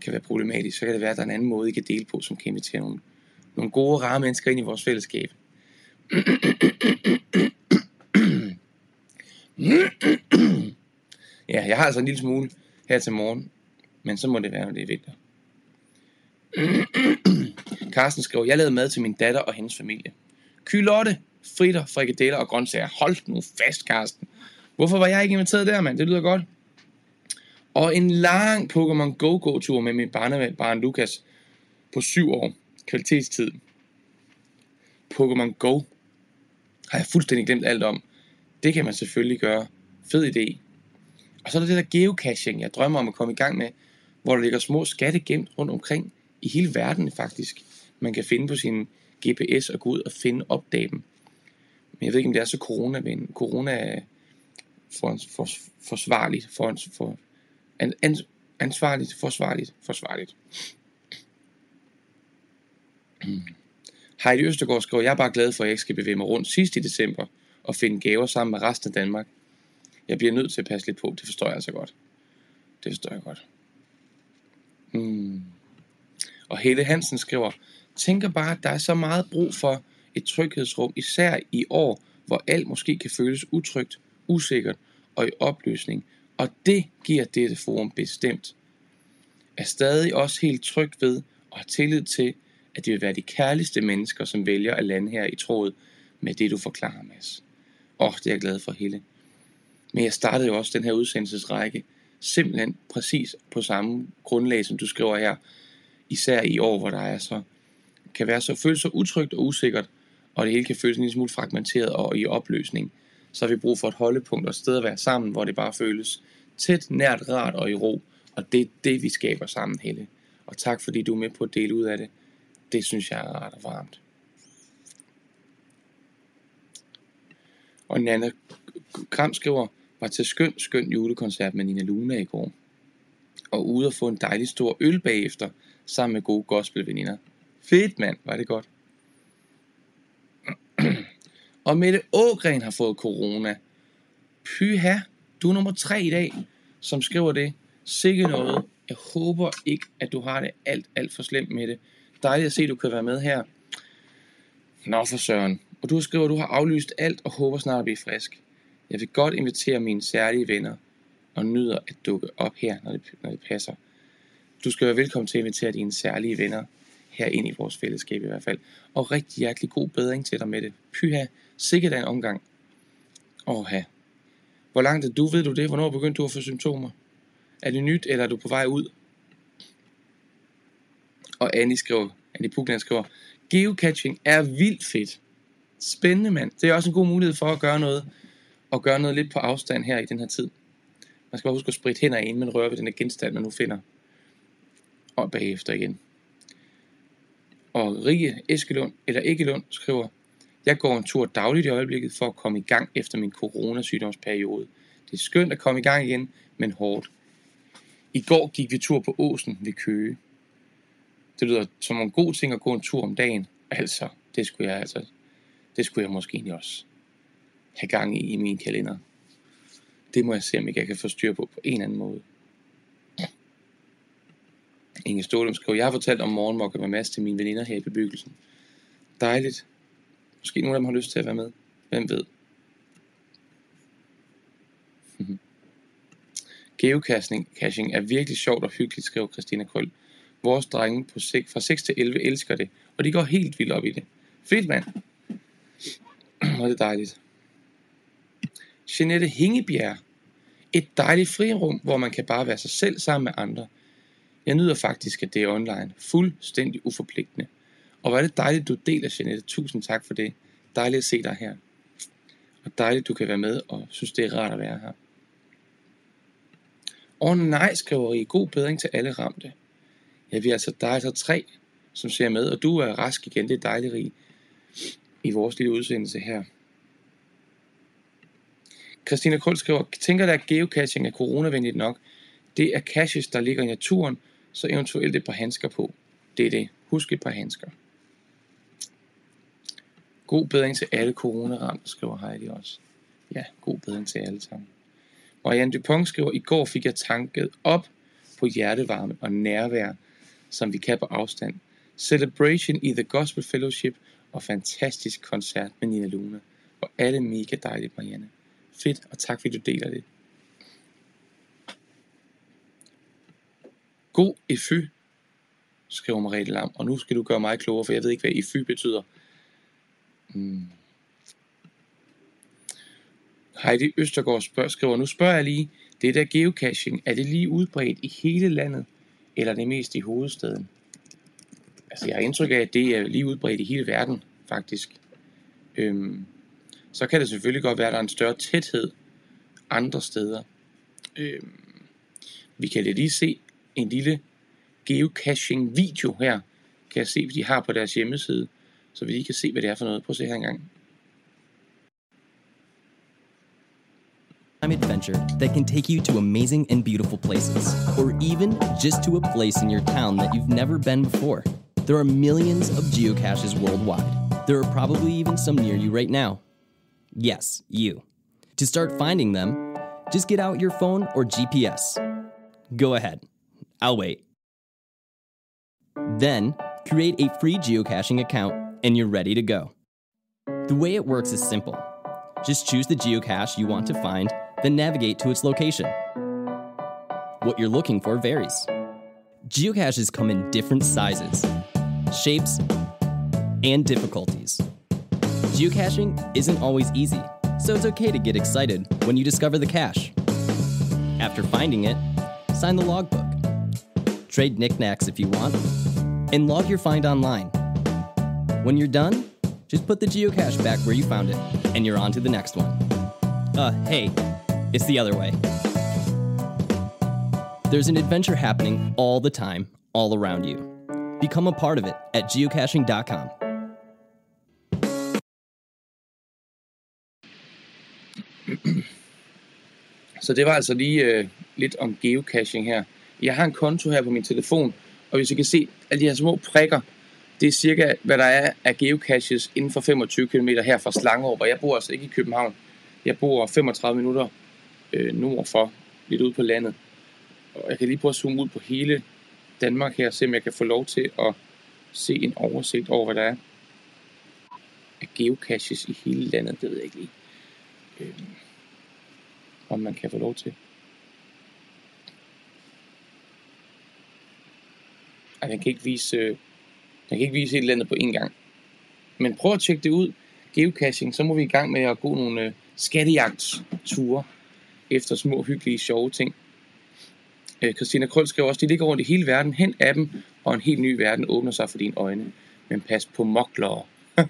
kan være problematisk. Så kan det være, at der er en anden måde, I kan dele på, som kan invitere nogle, nogle gode, rare mennesker ind i vores fællesskab. ja, jeg har altså en lille smule her til morgen, men så må det være, når det er vinter. Carsten skriver, jeg lavede mad til min datter og hendes familie. Kylotte, fritter, frikadeller og grøntsager. Hold nu fast, Carsten. Hvorfor var jeg ikke inviteret der, mand? Det lyder godt. Og en lang Pokémon Go-Go-tur med min barnebarn Lukas på syv år. Kvalitetstid. Pokémon Go har jeg fuldstændig glemt alt om. Det kan man selvfølgelig gøre. Fed idé. Og så er der det der geocaching, jeg drømmer om at komme i gang med, hvor der ligger små skatte gemt rundt omkring i hele verden faktisk. Man kan finde på sin GPS og gå ud og finde opdage dem. Men jeg ved ikke, om det er så corona, men corona for, for, forsvarligt, for, for, an, an, ansvarligt, forsvarligt, forsvarligt. Heidi Østergaard skriver, jeg er bare glad for, at jeg ikke skal bevæge mig rundt sidst i december og finde gaver sammen med resten af Danmark. Jeg bliver nødt til at passe lidt på, det forstår jeg altså godt. Det forstår jeg godt. Hmm. Og Helle Hansen skriver, tænker bare, at der er så meget brug for et tryghedsrum, især i år, hvor alt måske kan føles utrygt, usikkert og i opløsning. Og det giver dette forum bestemt. Er stadig også helt tryg ved og har tillid til, at det vil være de kærligste mennesker, som vælger at lande her i tråd med det, du forklarer, Mads. Åh, oh, det er jeg glad for, Helle. Men jeg startede jo også den her udsendelsesrække simpelthen præcis på samme grundlag, som du skriver her. Især i år, hvor der er så, kan være så, føles så utrygt og usikkert, og det hele kan føles en lille smule fragmenteret og i opløsning. Så har vi brug for et holdepunkt og et sted at være sammen, hvor det bare føles tæt, nært, rart og i ro. Og det er det, vi skaber sammen, Helle. Og tak fordi du er med på at dele ud af det. Det synes jeg er rart og varmt. Og Nana Kram skriver, var til skøn, skøn julekoncert med Nina Luna i går. Og ude at få en dejlig stor øl bagefter, sammen med gode gospelveninder. Fedt mand, var det godt. og Mette Ågren har fået corona. Pyha, du er nummer tre i dag, som skriver det. Sikke noget. Jeg håber ikke, at du har det alt, alt for slemt med det. Dejligt at se, at du kan være med her. Nå for søren. Og du skriver, at du har aflyst alt og håber snart at blive frisk. Jeg vil godt invitere mine særlige venner og nyder at dukke op her, når det, når det passer. Du skal være velkommen til at invitere dine særlige venner her ind i vores fællesskab i hvert fald. Og rigtig hjertelig god bedring til dig med det. Pyha, sikkert en omgang. Åha. Hvor langt er du, ved du det? Hvornår begyndte du at få symptomer? Er det nyt, eller er du på vej ud? Og Annie skriver, Annie Pugland skriver, geocaching er vildt fedt. Spændende, mand. Det er også en god mulighed for at gøre noget, og gøre noget lidt på afstand her i den her tid. Man skal bare huske at spritte hænder ind, men rører ved den her genstand, man nu finder. Og bagefter igen. Og Rige Eskelund, eller Ekkelund, skriver, jeg går en tur dagligt i øjeblikket for at komme i gang efter min coronasygdomsperiode. Det er skønt at komme i gang igen, men hårdt. I går gik vi tur på Åsen ved Køge. Det lyder som en god ting at gå en tur om dagen. Altså, det skulle jeg altså, det skulle jeg måske egentlig også have gang i i min kalender. Det må jeg se, om jeg kan få styr på på en eller anden måde. Inge Stålum skriver, jeg har fortalt om morgenmokker med Mads til mine veninder her i bebyggelsen. Dejligt. Måske nogle af dem har lyst til at være med. Hvem ved? Geocaching caching er virkelig sjovt og hyggeligt, skriver Christina Krøl. Vores drenge på 6, fra 6 til 11 elsker det, og de går helt vildt op i det. Fedt mand. Hvor er det dejligt. Jeanette Hingebjerg. Et dejligt frirum, hvor man kan bare være sig selv sammen med andre. Jeg nyder faktisk, at det er online. Fuldstændig uforpligtende. Og hvor er det dejligt, du deler, Jeanette. Tusind tak for det. Dejligt at se dig her. Og dejligt, du kan være med, og synes, det er rart at være her. Og nej, skriver I. God bedring til alle ramte. Ja, vi er altså, der er altså tre, som ser med, og du er rask igen. Det er dejligt, Rig, i vores lille udsendelse her. Christina Kold skriver, tænker der, at geocaching er coronavenligt nok? Det er caches, der ligger i naturen, så eventuelt et par handsker på. Det er det. Husk et par handsker. God bedring til alle coronaramte, skriver Heidi også. Ja, god bedring til alle sammen. Marianne Dupont skriver, i går fik jeg tanket op på hjertevarme og nærvær, som vi kan på afstand. Celebration i The Gospel Fellowship og fantastisk koncert med Nina Luna. Og alle mega dejligt, Marianne. Fedt, og tak fordi du deler det. God EFY, skriver Mariette Lam, og nu skal du gøre mig klogere, for jeg ved ikke, hvad EFY betyder. Hmm. Heidi Østergaard spørger, skriver, nu spørger jeg lige, det der geocaching, er det lige udbredt i hele landet, eller det mest i hovedstaden? Altså, jeg har indtryk af, at det er lige udbredt i hele verden, faktisk. Øhm, så kan det selvfølgelig godt være, at der er en større tæthed andre steder. Øhm, vi kan lige se en lille geocaching video her, kan jeg se, de har på deres hjemmeside, så vi lige kan se, hvad det er for noget. Prøv at se her engang. adventure that can take you to amazing and beautiful places, or even just to a place in your town that you've never been before. There are millions of geocaches worldwide. There are probably even some near you right now. Yes, you. To start finding them, just get out your phone or GPS. Go ahead. I'll wait. Then, create a free geocaching account and you're ready to go. The way it works is simple. Just choose the geocache you want to find, then navigate to its location. What you're looking for varies. Geocaches come in different sizes, shapes, and difficulties. Geocaching isn't always easy, so it's okay to get excited when you discover the cache. After finding it, sign the logbook. Trade knickknacks if you want, and log your find online. When you're done, just put the geocache back where you found it, and you're on to the next one. Uh, hey, it's the other way. There's an adventure happening all the time, all around you. Become a part of it at geocaching.com. Så det var altså lige øh, lidt om geocaching her. Jeg har en konto her på min telefon, og hvis I kan se alle de her små prikker, det er cirka, hvad der er af geocaches inden for 25 km her fra Slangerup, og jeg bor altså ikke i København. Jeg bor 35 minutter øh, nord for, lidt ude på landet. Og jeg kan lige prøve at zoome ud på hele Danmark her, og se om jeg kan få lov til at se en oversigt over, hvad der er af geocaches i hele landet. Det ved jeg ikke lige, øh, om man kan få lov til. At han kan ikke vise, øh, han kan ikke vise et eller andet på én gang. Men prøv at tjekke det ud. Geocaching, så må vi i gang med at gå nogle øh, skattejagtsture efter små, hyggelige, sjove ting. Øh, Christina Krøl skriver også, de ligger rundt i hele verden, hen af dem, og en helt ny verden åbner sig for dine øjne. Men pas på moklere.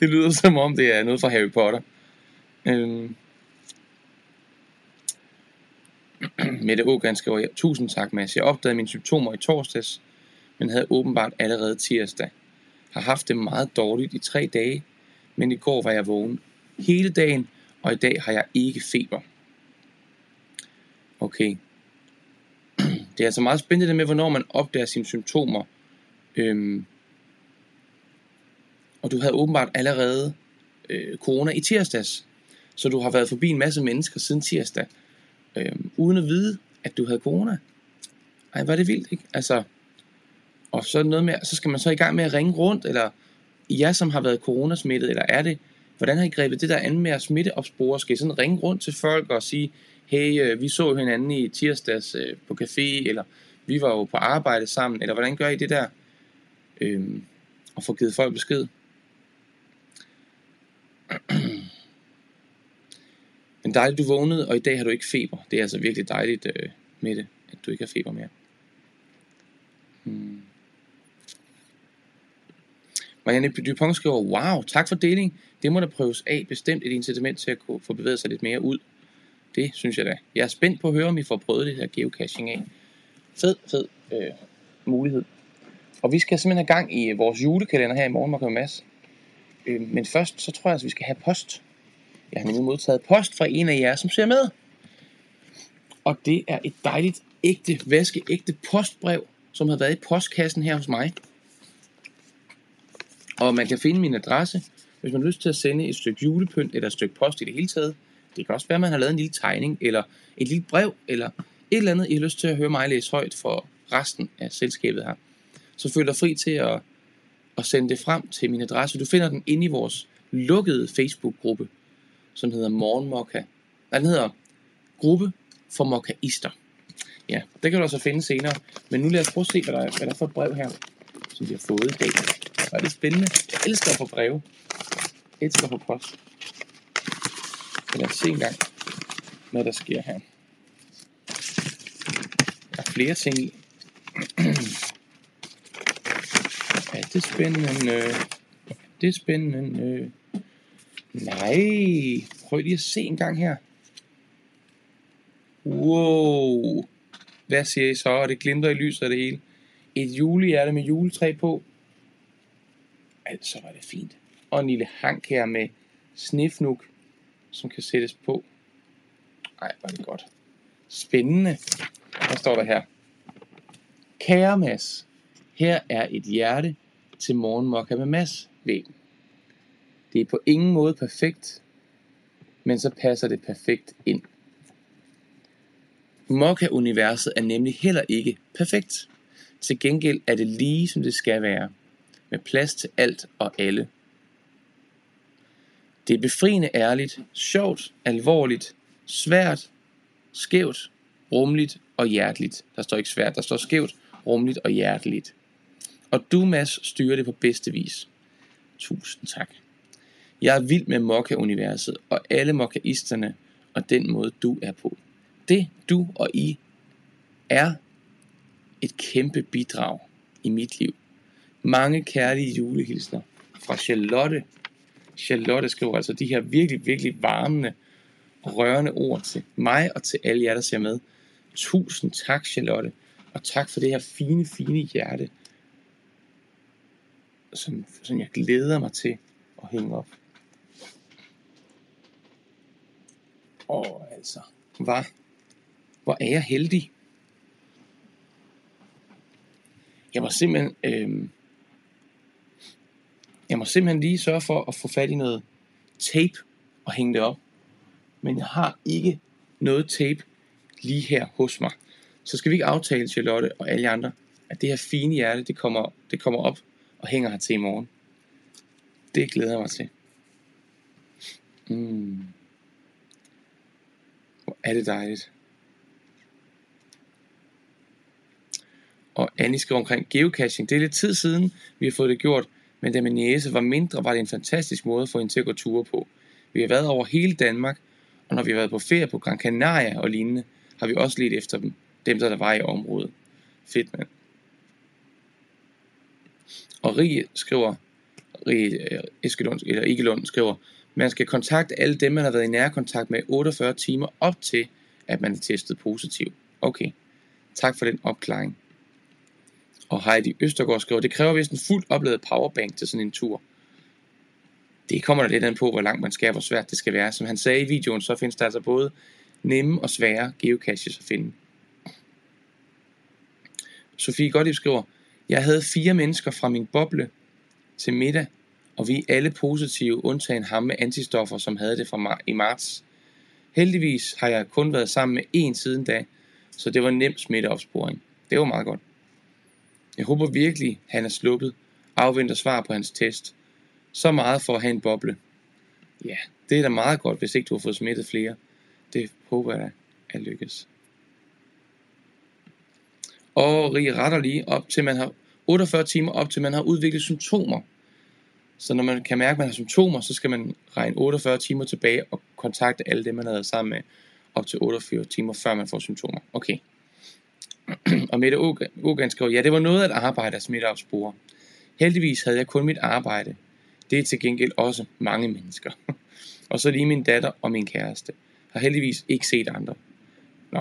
det lyder som om, det er noget fra Harry Potter. Øh, Mette Ågren skriver, tusind tak Mads. Jeg opdagede mine symptomer i torsdags, men havde åbenbart allerede tirsdag. Har haft det meget dårligt i tre dage, men i går var jeg vågen hele dagen, og i dag har jeg ikke feber. Okay. Det er altså meget spændende det med, hvornår man opdager sine symptomer. Øhm, og du havde åbenbart allerede øh, corona i tirsdags. Så du har været forbi en masse mennesker siden tirsdag, øh, uden at vide, at du havde corona. Ej, var det vildt, ikke? Altså, og så noget med, så skal man så i gang med at ringe rundt, eller jeg som har været coronasmittet, eller er det, hvordan har I grebet det der an med at smitteopspore? Skal I sådan ringe rundt til folk og sige, hey, øh, vi så hinanden i tirsdags øh, på café, eller vi var jo på arbejde sammen, eller hvordan gør I det der? Øhm, og få givet folk besked. Men dejligt, du vågnede, og i dag har du ikke feber. Det er altså virkelig dejligt øh, med det, at du ikke har feber mere. Hmm. Marianne Dupont skriver, wow, tak for deling. Det må da prøves af. Bestemt et incitament til at kunne få bevæget sig lidt mere ud. Det synes jeg da. Jeg er spændt på at høre, om I får prøvet det her geocaching af. Fed, fed øh, mulighed. Og vi skal simpelthen have gang i vores julekalender her i morgen, Mark Mads. Øh, men først, så tror jeg, at vi skal have post. Jeg har nemlig modtaget post fra en af jer, som ser med. Og det er et dejligt, ægte, vaskeægte postbrev, som har været i postkassen her hos mig. Og man kan finde min adresse, hvis man har lyst til at sende et stykke julepynt eller et stykke post i det hele taget. Det kan også være, at man har lavet en lille tegning, eller et lille brev, eller et eller andet, I har lyst til at høre mig læse højt for resten af selskabet her. Så føl dig fri til at, at sende det frem til min adresse. Du finder den inde i vores lukkede Facebook-gruppe, som hedder Morgenmokka. Den hedder Gruppe for Mokkaister. Ja, det kan du også finde senere. Men nu lad os prøve at se, hvad der er, hvad der er for et brev her, som vi har fået i dag. Hvor er det spændende. Jeg elsker at få breve. Jeg elsker at få post. Så lad os se engang, hvad der sker her. Der er flere ting i. Ja, det er spændende. Øh. Det er spændende. Øh. Nej, prøv lige at se en gang her. Wow. Hvad siger I så? Og det glimter i lyset af det hele. Et julehjerte med juletræ på. Altså var det fint. Og en lille hank her med snifnuk, som kan sættes på. Ej, var det godt. Spændende. Hvad står der her? Kære Mads, her er et hjerte til morgenmokka med Mads væggen. Det er på ingen måde perfekt, men så passer det perfekt ind. Mokka-universet er nemlig heller ikke perfekt. Til gengæld er det lige som det skal være, med plads til alt og alle. Det er befriende ærligt, sjovt, alvorligt, svært, skævt, rumligt og hjerteligt. Der står ikke svært, der står skævt, rumligt og hjerteligt. Og du, Mads, styrer det på bedste vis. Tusind tak. Jeg er vild med Mokka-universet og alle mokkaisterne og den måde, du er på. Det, du og I er et kæmpe bidrag i mit liv. Mange kærlige julehilsner fra Charlotte. Charlotte skriver altså de her virkelig, virkelig varmende og rørende ord til mig og til alle jer, der ser med. Tusind tak, Charlotte. Og tak for det her fine, fine hjerte, som, som jeg glæder mig til at hænge op. Åh, altså, hvad? Hvor er jeg heldig. Jeg må simpelthen, øh, jeg må simpelthen lige sørge for at få fat i noget tape og hænge det op. Men jeg har ikke noget tape lige her hos mig. Så skal vi ikke aftale, Charlotte og alle andre, at det her fine hjerte, det kommer, det kommer op og hænger her til i morgen. Det glæder jeg mig til. Mm. Er det dejligt. Og Annie skriver omkring geocaching. Det er lidt tid siden, vi har fået det gjort, men da min næse var mindre, var det en fantastisk måde at få hende til at gå ture på. Vi har været over hele Danmark, og når vi har været på ferie på Gran Canaria og lignende, har vi også let efter dem, dem der, der var i området. Fedt, mand. Og Rie skriver, Rie øh, Eskelund, eller Igelund skriver, man skal kontakte alle dem, man har været i nærkontakt med 48 timer op til, at man er testet positiv. Okay, tak for den opklaring. Og Heidi Østergaard skriver, det kræver vist en fuldt opladet powerbank til sådan en tur. Det kommer der lidt an på, hvor langt man skal, hvor svært det skal være. Som han sagde i videoen, så findes der altså både nemme og svære geocaches at finde. Sofie Gottlieb skriver, jeg havde fire mennesker fra min boble til middag, og vi er alle positive, undtagen ham med antistoffer, som havde det fra mar- i marts. Heldigvis har jeg kun været sammen med en siden da, så det var nem smitteopsporing. Det var meget godt. Jeg håber virkelig, han er sluppet, afventer svar på hans test. Så meget for at have en boble. Ja, det er da meget godt, hvis ikke du har fået smittet flere. Det håber jeg da. er lykkes. Og retter lige op til man har 48 timer op til man har udviklet symptomer. Så når man kan mærke, at man har symptomer, så skal man regne 48 timer tilbage og kontakte alle dem, man har været sammen med op til 48 timer, før man får symptomer. Okay. og Mette Ogan skriver, ja, det var noget at arbejde af smitteopspore. Heldigvis havde jeg kun mit arbejde. Det er til gengæld også mange mennesker. og så lige min datter og min kæreste. Har heldigvis ikke set andre. Nå.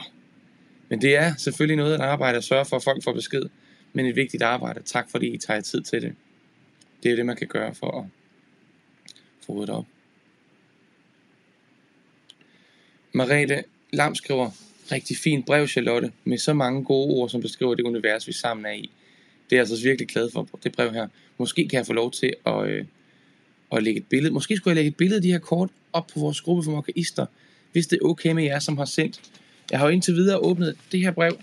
Men det er selvfølgelig noget at arbejde og sørge for, at folk får besked. Men et vigtigt arbejde. Tak fordi I tager tid til det. Det er det, man kan gøre for at få ryddet op. Marete Lam skriver, rigtig fint brev, Charlotte, med så mange gode ord, som beskriver det univers, vi sammen er i. Det er jeg altså virkelig glad for, det brev her. Måske kan jeg få lov til at, øh, at lægge et billede. Måske skulle jeg lægge et billede af de her kort op på vores gruppe for mokaister, hvis det er okay med jer, som har sendt. Jeg har jo indtil videre åbnet det her brev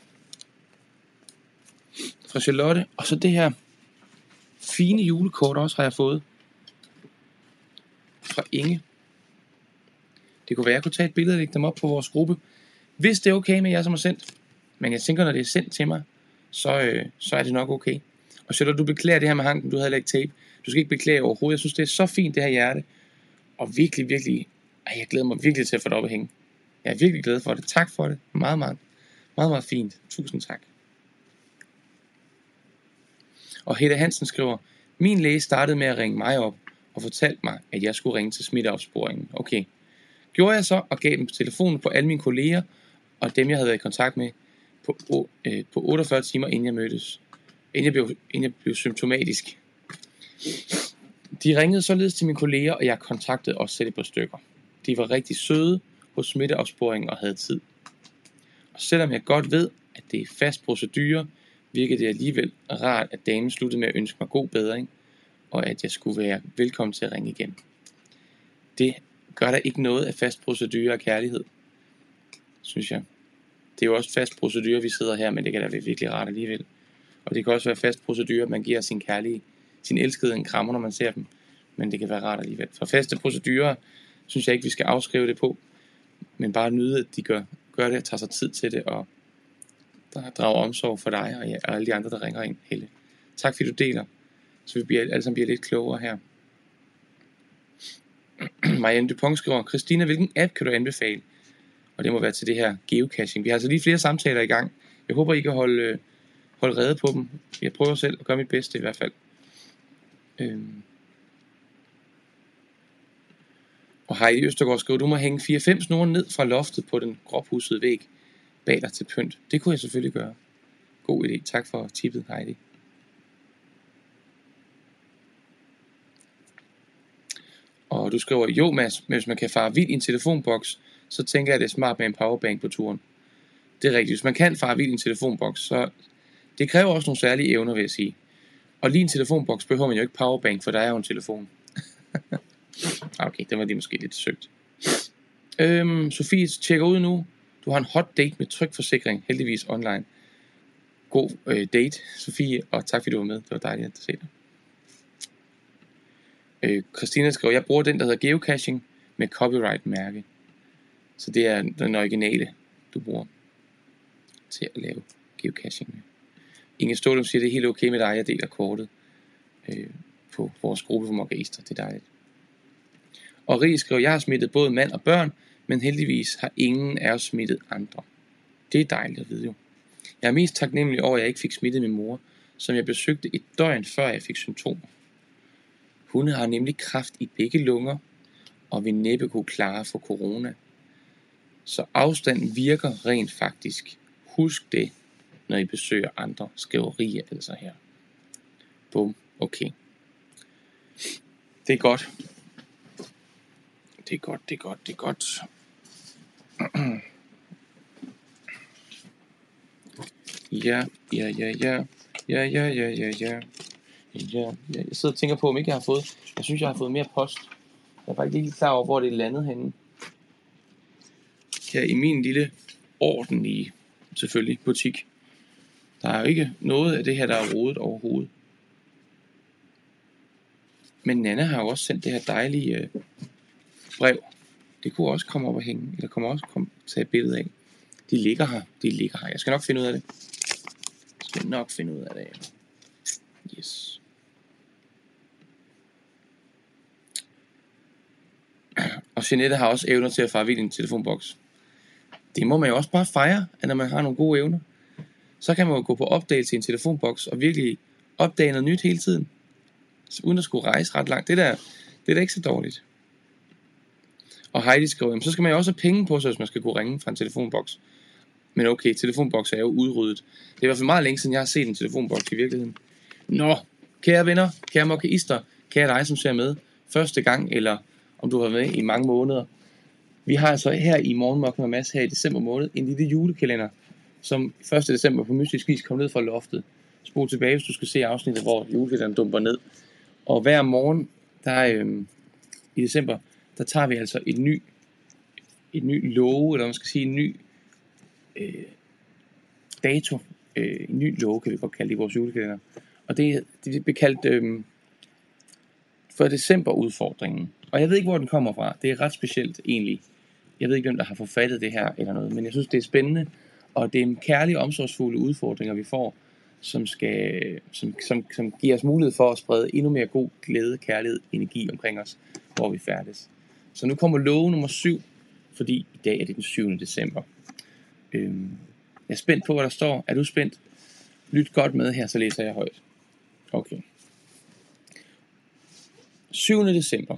fra Charlotte, og så det her fine julekort også har jeg fået fra Inge. Det kunne være, at jeg kunne tage et billede og lægge dem op på vores gruppe. Hvis det er okay med jer, som har sendt. Men jeg tænker, når det er sendt til mig, så, øh, så er det nok okay. Og så du beklager det her med hanken, du havde lagt tape. Du skal ikke beklage overhovedet. Jeg synes, det er så fint, det her hjerte. Og virkelig, virkelig, ej, jeg glæder mig virkelig til at få det op at hænge. Jeg er virkelig glad for det. Tak for det. Meget, meget, meget, meget fint. Tusind tak. Og Hedda Hansen skriver, min læge startede med at ringe mig op og fortalte mig, at jeg skulle ringe til smitteopsporingen. Okay. Gjorde jeg så og gav dem på telefonen på alle mine kolleger og dem, jeg havde været i kontakt med på, øh, på 48 timer, inden jeg mødtes. Inden jeg blev, inden jeg blev symptomatisk. De ringede således til mine kolleger, og jeg kontaktede også selv et par stykker. De var rigtig søde hos smitteopsporingen og havde tid. Og selvom jeg godt ved, at det er fast procedure, virkede det alligevel rart, at damen sluttede med at ønske mig god bedring, og at jeg skulle være velkommen til at ringe igen. Det gør der ikke noget af fast procedure og kærlighed, synes jeg. Det er jo også fast procedure, vi sidder her, men det kan da være virkelig rart alligevel. Og det kan også være fast procedure, at man giver sin kærlige, sin elskede en krammer, når man ser dem. Men det kan være rart alligevel. For faste procedurer, synes jeg ikke, vi skal afskrive det på. Men bare nyde, at de gør, gør det og tager sig tid til det, og der drager omsorg for dig og, alle de andre, der ringer ind, Helle. Tak fordi du deler, så vi bliver, alle sammen bliver lidt klogere her. Marianne Dupont skriver, Christina, hvilken app kan du anbefale? Og det må være til det her geocaching. Vi har altså lige flere samtaler i gang. Jeg håber, I kan holde, øh, holde rede på dem. Jeg prøver selv at gøre mit bedste i hvert fald. Øhm. Og Heidi Østergaard skriver, du må hænge 4-5 snore ned fra loftet på den gråpussede væg bag til pynt. Det kunne jeg selvfølgelig gøre. God idé. Tak for tippet, Heidi. Og du skriver, jo Mads, men hvis man kan fare vild i en telefonboks, så tænker jeg, at det er smart med en powerbank på turen. Det er rigtigt. Hvis man kan fare vild i en telefonboks, så det kræver også nogle særlige evner, vil jeg sige. Og lige en telefonboks behøver man jo ikke powerbank, for der er jo en telefon. okay, det var lige måske lidt søgt. Øhm, Sofie tjekker ud nu. Du har en hot date med trykforsikring, heldigvis online. God øh, date, Sofie, og tak fordi du var med. Det var dejligt at se dig. Øh, Christina skriver, jeg bruger den, der hedder geocaching med copyright-mærke. Så det er den originale, du bruger til at lave geocaching med. Inge Stålum siger, det er helt okay med dig, jeg deler kortet øh, på vores gruppe for mokaister. Det er dejligt. Og Rie skriver, jeg har smittet både mand og børn, men heldigvis har ingen af os smittet andre. Det er dejligt at vide jo. Jeg er mest taknemmelig over, at jeg ikke fik smittet min mor, som jeg besøgte et døgn før jeg fik symptomer. Hun har nemlig kraft i begge lunger, og vil næppe kunne klare for corona. Så afstand virker rent faktisk. Husk det, når I besøger andre, skriverier altså her. Bum, okay. Det er godt. Det er godt, det er godt, det er godt. Ja, ja, ja, ja. Ja, ja, ja, ja, ja. Ja, ja. Jeg sidder og tænker på, om ikke jeg har fået... Jeg synes, jeg har fået mere post. Jeg er faktisk ikke klar over, hvor det er landet henne. Her i min lille ordentlige, selvfølgelig, butik. Der er jo ikke noget af det her, der er rodet overhovedet. Men Nana har jo også sendt det her dejlige øh, brev. Det kunne også komme op og hænge, eller kommer også komme, tage et billede af. De ligger her. De ligger her. Jeg skal nok finde ud af det. Jeg skal nok finde ud af det. Yes. Og Jeanette har også evner til at fare vild i en telefonboks. Det må man jo også bare fejre, at når man har nogle gode evner, så kan man jo gå på opdagelse i en telefonboks og virkelig opdage noget nyt hele tiden. Så uden at skulle rejse ret langt. Det der, det er da ikke så dårligt. Og Heidi skriver, jamen, så skal man jo også have penge på sig, hvis man skal kunne ringe fra en telefonboks. Men okay, telefonboks er jo udryddet. Det er i hvert fald meget længe siden, jeg har set en telefonboks i virkeligheden. Nå, kære venner, kære mokkeister, kære dig, som ser med første gang, eller om du har været med i mange måneder. Vi har altså her i Morgenmok med Mads her i december måned en lille julekalender, som 1. december på mystisk vis kom ned fra loftet. Spol tilbage, hvis du skal se afsnittet, hvor julekalenderen dumper ned. Og hver morgen, der øhm, i december, der tager vi altså en ny, et ny love, eller man skal sige en ny øh, dato, øh, en ny love, kan vi godt kalde det i vores julekalender. Og det, det bliver kaldt øh, for december udfordringen. Og jeg ved ikke, hvor den kommer fra. Det er ret specielt egentlig. Jeg ved ikke, hvem der har forfattet det her eller noget, men jeg synes, det er spændende. Og det er en kærlig, omsorgsfulde udfordringer, vi får, som, skal, som, som, som giver os mulighed for at sprede endnu mere god glæde, kærlighed, energi omkring os, hvor vi færdes. Så nu kommer love nummer 7, fordi i dag er det den 7. december. Øhm, jeg er spændt på, hvad der står. Er du spændt? Lyt godt med her, så læser jeg højt. Okay. 7. december.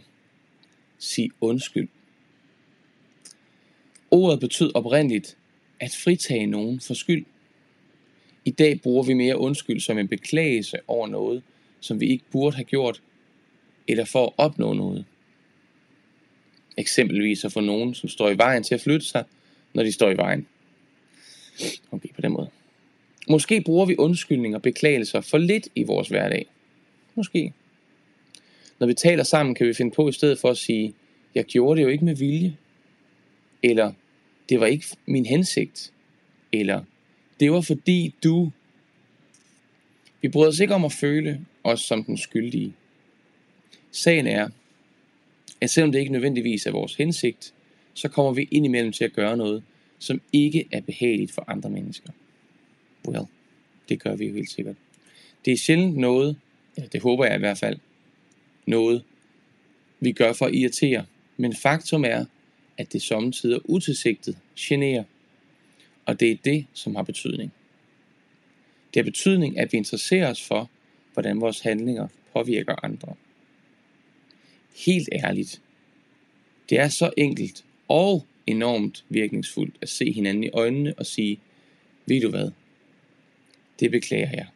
Sig undskyld. Ordet betød oprindeligt at fritage nogen for skyld. I dag bruger vi mere undskyld som en beklagelse over noget, som vi ikke burde have gjort, eller for at opnå noget. Eksempelvis at få nogen, som står i vejen til at flytte sig, når de står i vejen. Okay, på den måde. Måske bruger vi undskyldninger og beklagelser for lidt i vores hverdag. Måske. Når vi taler sammen, kan vi finde på i stedet for at sige, jeg gjorde det jo ikke med vilje. Eller, det var ikke min hensigt. Eller, det var fordi du... Vi bryder os ikke om at føle os som den skyldige. Sagen er, at selvom det ikke nødvendigvis er vores hensigt, så kommer vi indimellem til at gøre noget, som ikke er behageligt for andre mennesker. Well, det gør vi jo helt sikkert. Det er sjældent noget, ja, det håber jeg i hvert fald, noget, vi gør for at irritere. Men faktum er, at det samtidig utilsigtet generer. Og det er det, som har betydning. Det har betydning, at vi interesserer os for, hvordan vores handlinger påvirker andre. Helt ærligt. Det er så enkelt og enormt virkningsfuldt at se hinanden i øjnene og sige, ved du hvad, det beklager jeg.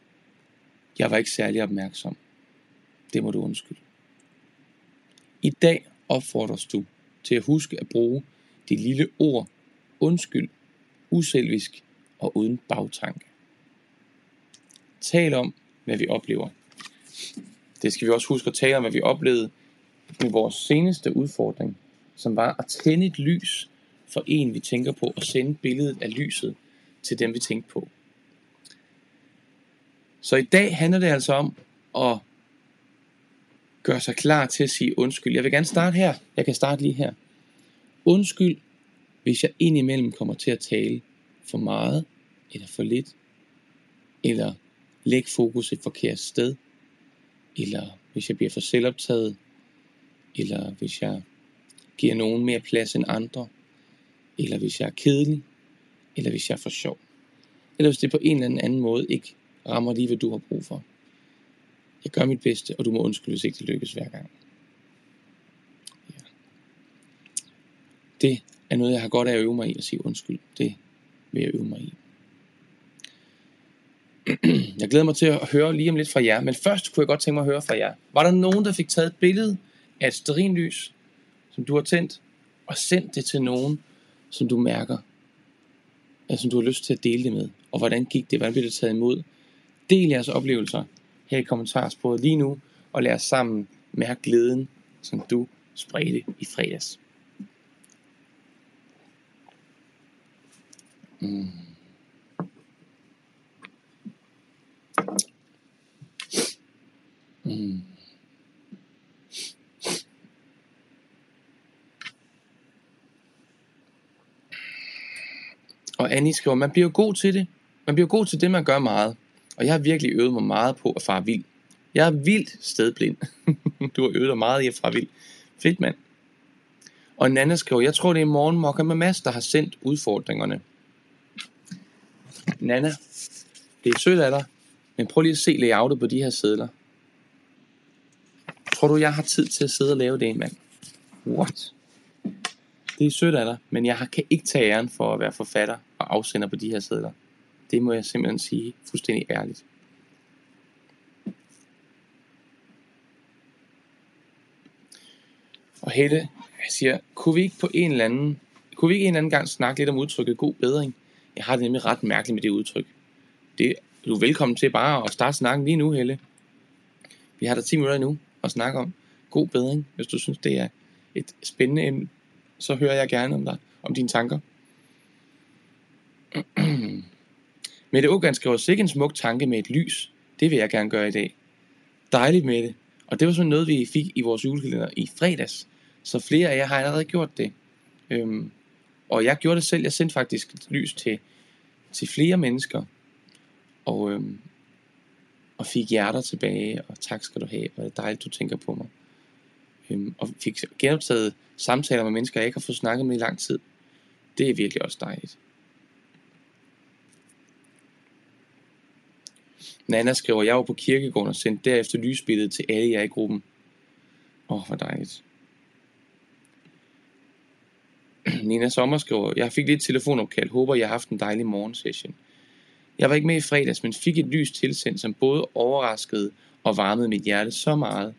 Jeg var ikke særlig opmærksom. Det må du undskylde. I dag opfordres du til at huske at bruge det lille ord undskyld, uselvisk og uden bagtanke. Tal om, hvad vi oplever. Det skal vi også huske at tale om, hvad vi oplevede med vores seneste udfordring, som var at tænde et lys for en, vi tænker på, og sende billedet af lyset til dem, vi tænker på. Så i dag handler det altså om at gøre sig klar til at sige undskyld. Jeg vil gerne starte her. Jeg kan starte lige her. Undskyld, hvis jeg indimellem kommer til at tale for meget, eller for lidt, eller lægge fokus et forkert sted, eller hvis jeg bliver for selvoptaget, eller hvis jeg giver nogen mere plads end andre, eller hvis jeg er kedelig, eller hvis jeg er for sjov, eller hvis det på en eller anden måde ikke rammer lige, hvad du har brug for. Jeg gør mit bedste, og du må undskylde, hvis ikke det lykkes hver gang. Ja. Det er noget, jeg har godt af at øve mig i at sige undskyld. Det vil jeg øve mig i. Jeg glæder mig til at høre lige om lidt fra jer, men først kunne jeg godt tænke mig at høre fra jer. Var der nogen, der fik taget et billede af et sterinlys, som du har tændt, og send det til nogen, som du mærker, altså, som du har lyst til at dele det med? Og hvordan gik det? Hvordan blev det taget imod? Del jeres oplevelser her i kommentarsporet lige nu, og lad os sammen mærke glæden, som du spredte i fredags. Mm. Mm. Og Annie skriver, man bliver god til det. Man bliver god til det, man gør meget. Og jeg har virkelig øvet mig meget på at fare vild. Jeg er vildt stedblind. du har øvet dig meget i at fare vild. Fedt mand. Og Nana skriver, jeg tror det er morgen Mokka med Mads, der har sendt udfordringerne. Nana, det er sødt af dig, men prøv lige at se layoutet på de her sædler. Tror du, jeg har tid til at sidde og lave det, mand? What? Det er sødt af dig, men jeg kan ikke tage æren for at være forfatter og afsender på de her sædler. Det må jeg simpelthen sige fuldstændig ærligt. Og Helle siger, kunne vi ikke på en eller anden, kunne vi ikke en eller anden gang snakke lidt om udtrykket god bedring? Jeg har det nemlig ret mærkeligt med det udtryk. Det, du er velkommen til bare at starte snakken lige nu, Helle. Vi har der 10 minutter nu at snakke om god bedring. Hvis du synes, det er et spændende emne, så hører jeg gerne om dig, om dine tanker. Mette Ågand skriver, sikke en smuk tanke med et lys. Det vil jeg gerne gøre i dag. Dejligt med det. Og det var sådan noget, vi fik i vores julekalender i fredags. Så flere af jer har allerede gjort det. Øhm, og jeg gjorde det selv. Jeg sendte faktisk et lys til, til flere mennesker. Og, øhm, og fik hjerter tilbage. Og tak skal du have. Og det er dejligt, du tænker på mig. Øhm, og fik genoptaget samtaler med mennesker, jeg ikke har fået snakket med i lang tid. Det er virkelig også dejligt. Nana skriver, jeg var på kirkegården og sendte derefter lysbilledet til alle jer i gruppen. Åh, oh, hvor dejligt. Nina Sommer skriver, jeg fik lidt telefonopkald, håber jeg har haft en dejlig morgensession. Jeg var ikke med i fredags, men fik et lys tilsendt, som både overraskede og varmede mit hjerte så meget.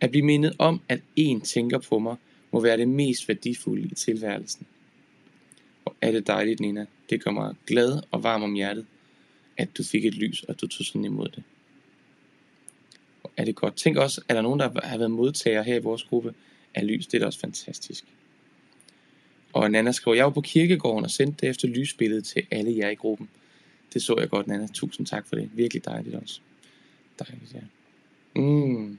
At blive mindet om, at en tænker på mig, må være det mest værdifulde i tilværelsen. Og er det dejligt, Nina. Det gør mig glad og varm om hjertet at du fik et lys, og du tog sådan imod det. Og Er det godt? Tænk også, er der nogen, der har været modtager her i vores gruppe af lys? Det er da også fantastisk. Og Nana skriver, jeg var på kirkegården og sendte det efter lysbilledet til alle jer i gruppen. Det så jeg godt, Nana. Tusind tak for det. Virkelig dejligt også. Dejligt, ja. Mm.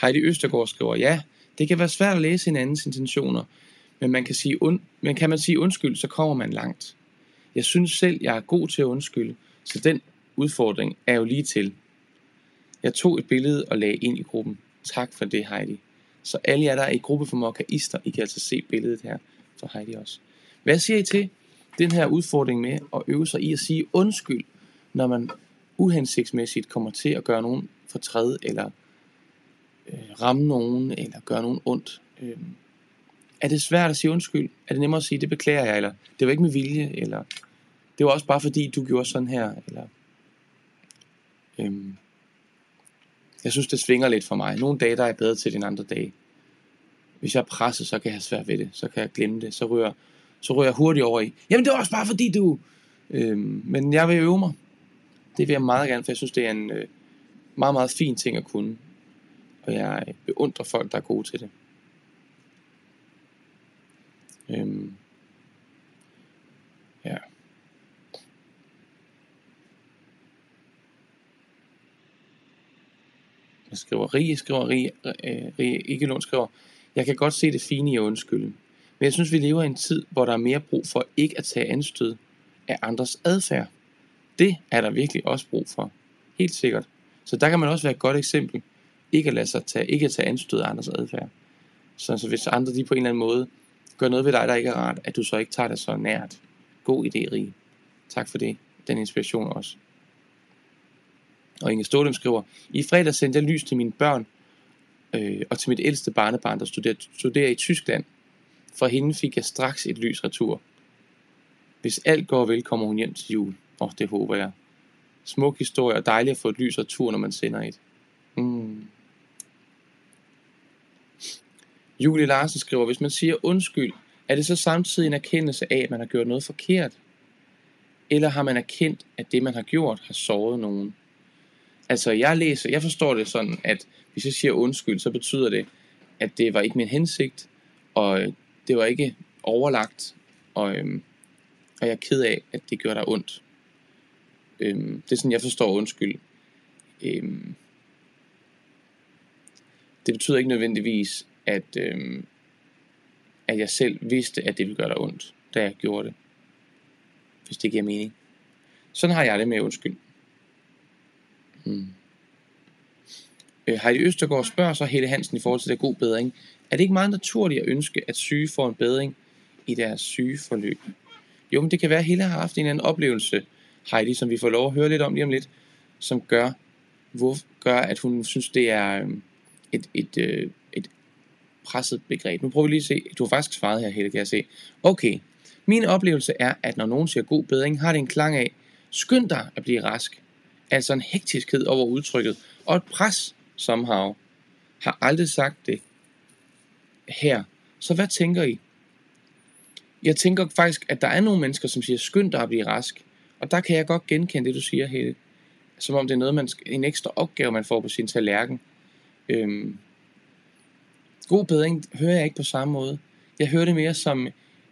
Heidi Østergaard skriver, ja, det kan være svært at læse hinandens intentioner, men man kan, sige und- men kan man sige undskyld, så kommer man langt. Jeg synes selv, jeg er god til at undskylde, så den udfordring er jo lige til. Jeg tog et billede og lagde ind i gruppen. Tak for det, Heidi. Så alle jer, der er i gruppe for Mokkaister, I kan altså se billedet her for Heidi også. Hvad siger I til den her udfordring med at øve sig i at sige undskyld, når man uhensigtsmæssigt kommer til at gøre nogen fortræd, eller øh, ramme nogen, eller gøre nogen ondt? Øh, er det svært at sige undskyld? Er det nemmere at sige, det beklager jeg, eller det var ikke med vilje, eller det var også bare fordi, du gjorde sådan her, eller øhm, jeg synes, det svinger lidt for mig. Nogle dage, der er jeg bedre til end andre dage. Hvis jeg er presset, så kan jeg have svært ved det. Så kan jeg glemme det. Så ryger, så ryger jeg hurtigt over i, jamen det var også bare fordi du... Øhm, men jeg vil øve mig. Det vil jeg meget gerne, for jeg synes, det er en øh, meget, meget fin ting at kunne. Og jeg beundrer folk, der er gode til det. Øhm, ja. Jeg skriver, Rie skriver, Rie, øh, Rie Igelund skriver, jeg kan godt se det fine i undskylden. Men jeg synes, vi lever i en tid, hvor der er mere brug for ikke at tage anstød af andres adfærd. Det er der virkelig også brug for. Helt sikkert. Så der kan man også være et godt eksempel. Ikke at lade sig tage, ikke at tage anstød af andres adfærd. Så, altså, hvis andre de på en eller anden måde gør noget ved dig, der ikke er rart, at du så ikke tager det så nært. God idé, Rie. Tak for det. Den inspiration også. Og Inge Stålem skriver, i fredag sendte jeg lys til mine børn øh, og til mit ældste barnebarn, der studerer, studerer i Tyskland. For hende fik jeg straks et lys retur. Hvis alt går vel, kommer hun hjem til jul. Og oh, det håber jeg. Smuk historie og dejligt at få et lys retur, når man sender et. Mm. Julie Larsen skriver, hvis man siger undskyld, er det så samtidig en erkendelse af, at man har gjort noget forkert? Eller har man erkendt, at det man har gjort har såret nogen? Altså jeg læser, jeg forstår det sådan, at hvis jeg siger undskyld, så betyder det, at det var ikke min hensigt, og øh, det var ikke overlagt, og, øhm, og jeg er ked af, at det gjorde dig ondt. Øhm, det er sådan, jeg forstår undskyld. Øhm, det betyder ikke nødvendigvis, at, øh, at jeg selv vidste, at det ville gøre dig ondt, da jeg gjorde det. hvis det giver mening. Sådan har jeg det med undskyld. Hmm. Øh, Heidi Østergaard spørger så Helle Hansen i forhold til det god bedring. Er det ikke meget naturligt at ønske, at syge får en bedring i deres sygeforløb? Jo, men det kan være, at Helle har haft en eller anden oplevelse, Heidi, som vi får lov at høre lidt om lige om lidt, som gør, hvor, gør at hun synes, det er øhm, et, et, øh, et presset begreb. Nu prøver vi lige at se. Du har faktisk svaret her, Helle, kan jeg se. Okay, min oplevelse er, at når nogen siger god bedring, har det en klang af, skynd dig at blive rask. Altså en hektiskhed over udtrykket, og et pres somehow. Har aldrig sagt det her. Så hvad tænker I? Jeg tænker faktisk, at der er nogle mennesker, som siger, skynd dig at blive rask. Og der kan jeg godt genkende det, du siger, Helle. Som om det er noget, man skal, en ekstra opgave, man får på sin tallerken. Øhm, god bedring hører jeg ikke på samme måde. Jeg hører det mere som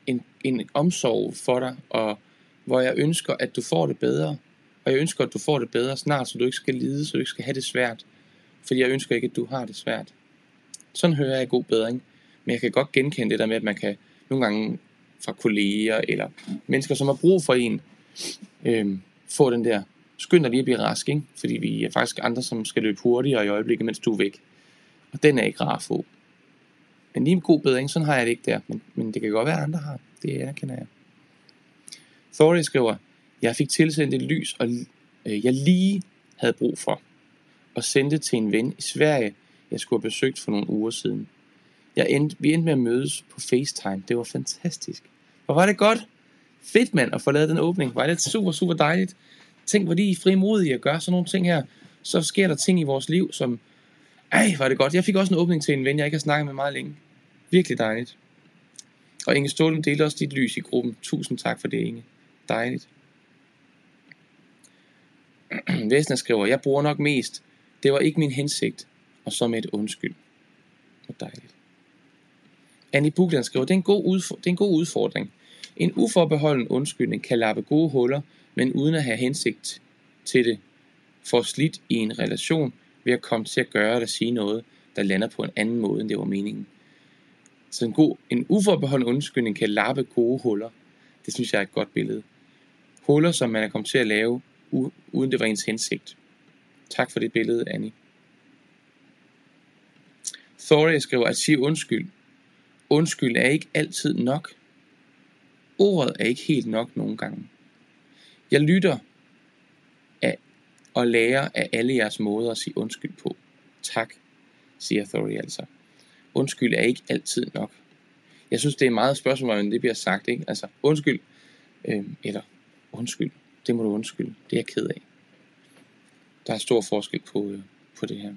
en, en omsorg for dig, og hvor jeg ønsker, at du får det bedre. Og jeg ønsker, at du får det bedre snart, så du ikke skal lide, så du ikke skal have det svært. Fordi jeg ønsker ikke, at du har det svært. Sådan hører jeg god bedring. Men jeg kan godt genkende det der med, at man kan nogle gange fra kolleger eller mennesker, som har brug for en, øh, få den der, skynd dig lige at blive rask, ikke? fordi vi er faktisk andre, som skal løbe hurtigere i øjeblikket, mens du er væk. Og den er ikke rar at få. Men lige en god bedring, sådan har jeg det ikke der, men, men det kan godt være, at andre har. Det anerkender jeg. Thorley skriver, jeg fik tilsendt et lys, og øh, jeg lige havde brug for, og sendte til en ven i Sverige, jeg skulle have besøgt for nogle uger siden. Jeg endte, vi endte med at mødes på FaceTime. Det var fantastisk. Hvor var det godt. Fedt mand at få lavet den åbning. Var det super, super dejligt. Tænk, hvor de er frimodige at gøre sådan nogle ting her. Så sker der ting i vores liv, som... Ej, var det godt. Jeg fik også en åbning til en ven, jeg ikke har snakket med meget længe. Virkelig dejligt. Og Inge Stålen delte også dit lys i gruppen. Tusind tak for det, Inge. Dejligt. Vesna skriver, jeg bruger nok mest. Det var ikke min hensigt. Og så med et undskyld. Hvor dejligt. Annie Bugland skriver, det er, en god udfordring, det er en god udfordring. En uforbeholden undskyldning kan lappe gode huller, men uden at have hensigt til det, får slidt i en relation ved at komme til at gøre eller sige noget, der lander på en anden måde, end det var meningen. Så en, god, en uforbeholden undskyldning kan lappe gode huller. Det synes jeg er et godt billede. Huller, som man er kommet til at lave, uden det var ens hensigt. Tak for det billede, Annie. Thoria skriver, at sige undskyld Undskyld er ikke altid nok. Ordet er ikke helt nok nogle gange. Jeg lytter af og lærer af alle jeres måder at sige undskyld på. Tak, siger Thory altså. Undskyld er ikke altid nok. Jeg synes, det er meget spørgsmål, hvordan det bliver sagt. Ikke? Altså, undskyld, øh, eller undskyld, det må du undskylde. Det er jeg ked af. Der er stor forskel på, øh, på det her.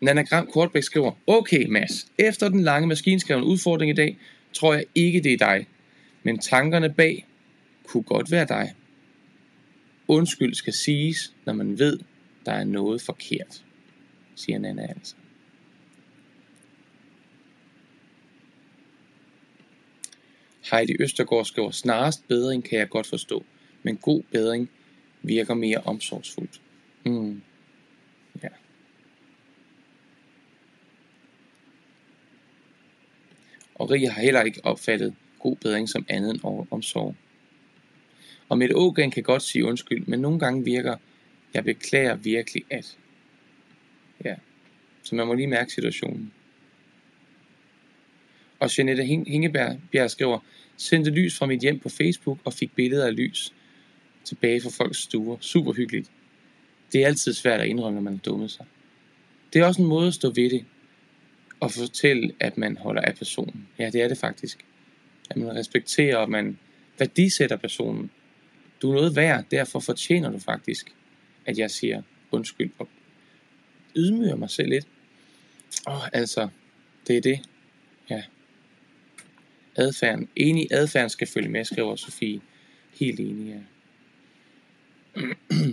Nanagram Kortbæk skriver, Okay Mads, efter den lange maskinskrevne udfordring i dag, tror jeg ikke det er dig. Men tankerne bag kunne godt være dig. Undskyld skal siges, når man ved, der er noget forkert, siger Nana altså. Heidi Østergaard skriver, snarest bedring kan jeg godt forstå, men god bedring virker mere omsorgsfuldt. Hmm. og Rie har heller ikke opfattet god bedring som andet end omsorg. Og mit ågen kan godt sige undskyld, men nogle gange virker, jeg beklager virkelig at. Ja, så man må lige mærke situationen. Og Jeanette Hingeberg skriver, sendte lys fra mit hjem på Facebook og fik billeder af lys tilbage fra folks stuer. Super hyggeligt. Det er altid svært at indrømme, når man har dummet sig. Det er også en måde at stå ved det og fortælle, at man holder af personen. Ja, det er det faktisk. At man respekterer, og man værdisætter personen. Du er noget værd, derfor fortjener du faktisk, at jeg siger undskyld og ydmyger mig selv lidt. Åh, oh, altså, det er det. Ja. Adfærden. Enig, adfærden skal følge med, skriver Sofie. Helt enig, ja.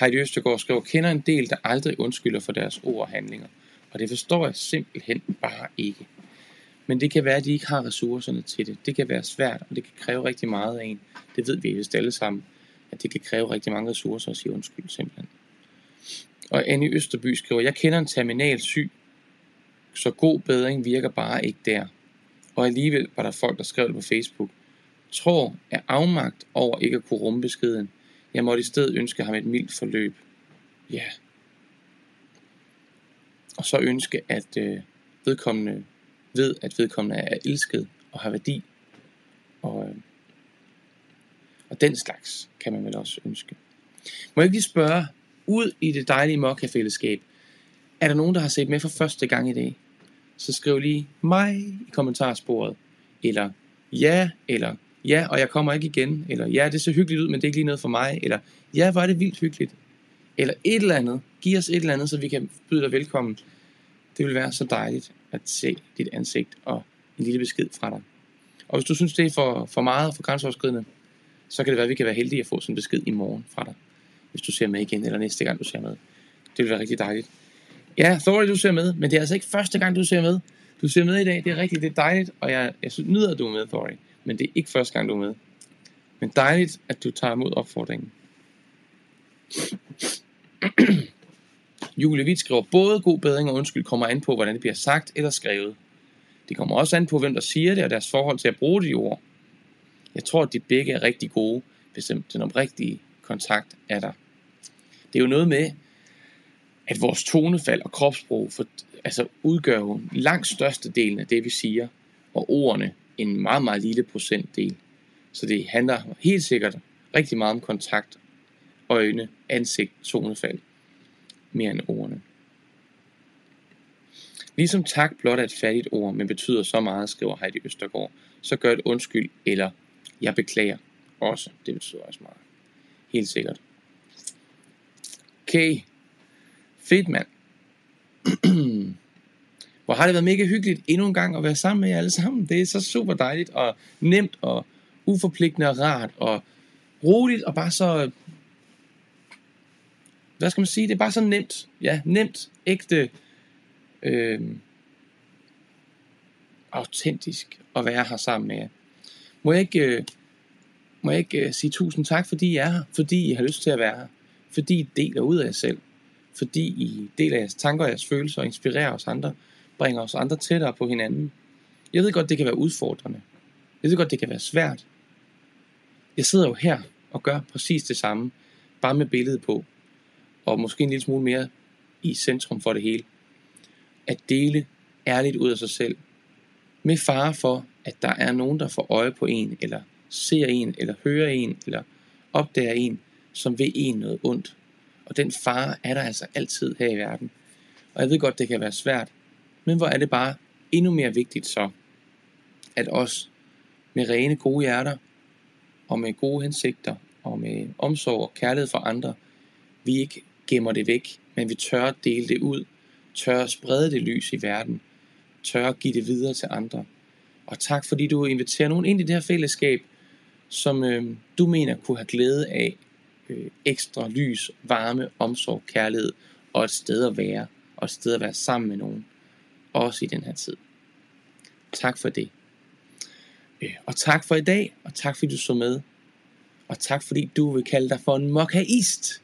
Heidi Østergaard skriver, kender en del, der aldrig undskylder for deres ord og handlinger. Og det forstår jeg simpelthen bare ikke. Men det kan være, at de ikke har ressourcerne til det. Det kan være svært, og det kan kræve rigtig meget af en. Det ved vi vist alle sammen, at det kan kræve rigtig mange ressourcer at sige undskyld simpelthen. Og Annie Østerby skriver, jeg kender en terminal syg, så god bedring virker bare ikke der. Og alligevel var der folk, der skrev det på Facebook. Tror er afmagt over ikke at kunne rumme beskeden. Jeg måtte i stedet ønske ham et mildt forløb. Ja. Og så ønske, at øh, vedkommende ved, at vedkommende er elsket og har værdi. Og, øh, og den slags kan man vel også ønske. Må jeg ikke lige spørge, ud i det dejlige mokka-fællesskab, er der nogen, der har set med for første gang i dag? Så skriv lige mig i kommentarsporet. Eller ja, eller ja, og jeg kommer ikke igen. Eller ja, det ser hyggeligt ud, men det er ikke lige noget for mig. Eller ja, hvor er det vildt hyggeligt. Eller et eller andet. Giv os et eller andet, så vi kan byde dig velkommen. Det vil være så dejligt at se dit ansigt og en lille besked fra dig. Og hvis du synes, det er for, for meget for grænseoverskridende, så kan det være, at vi kan være heldige at få sådan en besked i morgen fra dig. Hvis du ser med igen, eller næste gang du ser med. Det vil være rigtig dejligt. Ja, Thor, du ser med, men det er altså ikke første gang, du ser med. Du ser med i dag, det er rigtigt, det er dejligt, og jeg, jeg synes, nyder, at du er med, Thor, Men det er ikke første gang, du er med. Men dejligt, at du tager imod opfordringen. Julie Witt skriver, både god bedring og undskyld kommer an på, hvordan det bliver sagt eller skrevet. Det kommer også an på, hvem der siger det, og deres forhold til at bruge de ord. Jeg tror, at de begge er rigtig gode, hvis den oprigtige kontakt er der. Det er jo noget med, at vores tonefald og kropssprog for, altså udgør jo langt størstedelen af det, vi siger, og ordene en meget, meget lille procentdel. Så det handler helt sikkert rigtig meget om kontakt, øjne, ansigt, tonefald, mere end ordene. Ligesom tak blot er et fattigt ord, men betyder så meget, skriver Heidi Østergaard, så gør et undskyld eller jeg beklager også. Det betyder også meget. Helt sikkert. Okay. Fedt mand. Hvor har det været mega hyggeligt endnu en gang at være sammen med jer alle sammen. Det er så super dejligt og nemt og uforpligtende og rart og roligt og bare så... Hvad skal man sige? Det er bare så nemt. Ja, nemt, ægte, øh, autentisk at være her sammen med jer. Må jeg ikke, øh, må jeg ikke øh, sige tusind tak, fordi I er her, fordi I har lyst til at være her, fordi I deler ud af jer selv, fordi I deler jeres tanker og jeres følelser og inspirerer os andre, bringer os andre tættere på hinanden. Jeg ved godt, det kan være udfordrende. Jeg ved godt, det kan være svært. Jeg sidder jo her og gør præcis det samme, bare med billedet på, og måske en lille smule mere i centrum for det hele. At dele ærligt ud af sig selv, med fare for, at der er nogen, der får øje på en, eller ser en, eller hører en, eller opdager en, som vil en noget ondt. Og den fare er der altså altid her i verden. Og jeg ved godt, det kan være svært, men hvor er det bare endnu mere vigtigt så, at os med rene gode hjerter, og med gode hensigter, og med omsorg og kærlighed for andre, vi ikke gemmer det væk, men vi tør at dele det ud, tør at sprede det lys i verden, tør at give det videre til andre. Og tak fordi du inviterer nogen ind i det her fællesskab, som øh, du mener kunne have glæde af øh, ekstra lys, varme, omsorg, kærlighed og et sted at være, og et sted at være sammen med nogen, også i den her tid. Tak for det. Øh, og tak for i dag, og tak fordi du så med. Og tak fordi du vil kalde dig for en mokkaist.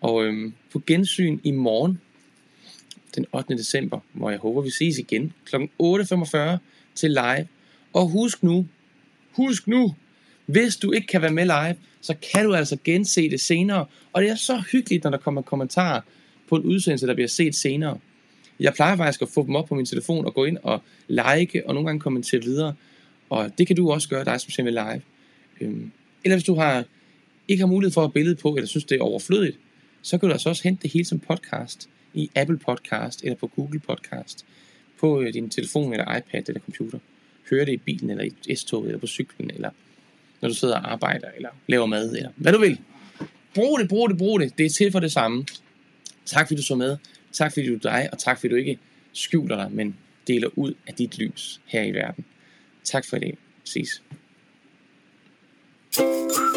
Og øhm, på gensyn i morgen, den 8. december, hvor jeg håber, vi ses igen kl. 8.45 til live. Og husk nu, husk nu, hvis du ikke kan være med live, så kan du altså gense det senere. Og det er så hyggeligt, når der kommer kommentarer på en udsendelse, der bliver set senere. Jeg plejer faktisk at få dem op på min telefon og gå ind og like og nogle gange kommentere videre. Og det kan du også gøre, dig som ser med live. Øhm, eller hvis du har, ikke har mulighed for at have billede på, eller synes det er overflødigt, så kan du altså også hente det hele som podcast i Apple Podcast eller på Google Podcast på øh, din telefon eller iPad eller computer. Høre det i bilen eller i S-toget eller på cyklen eller når du sidder og arbejder eller laver mad eller hvad du vil. Brug det, brug det, brug det. Det er til for det samme. Tak fordi du så med. Tak fordi du er dig, og tak fordi du ikke skjuler dig, men deler ud af dit lys her i verden. Tak for i dag. Ses. thank you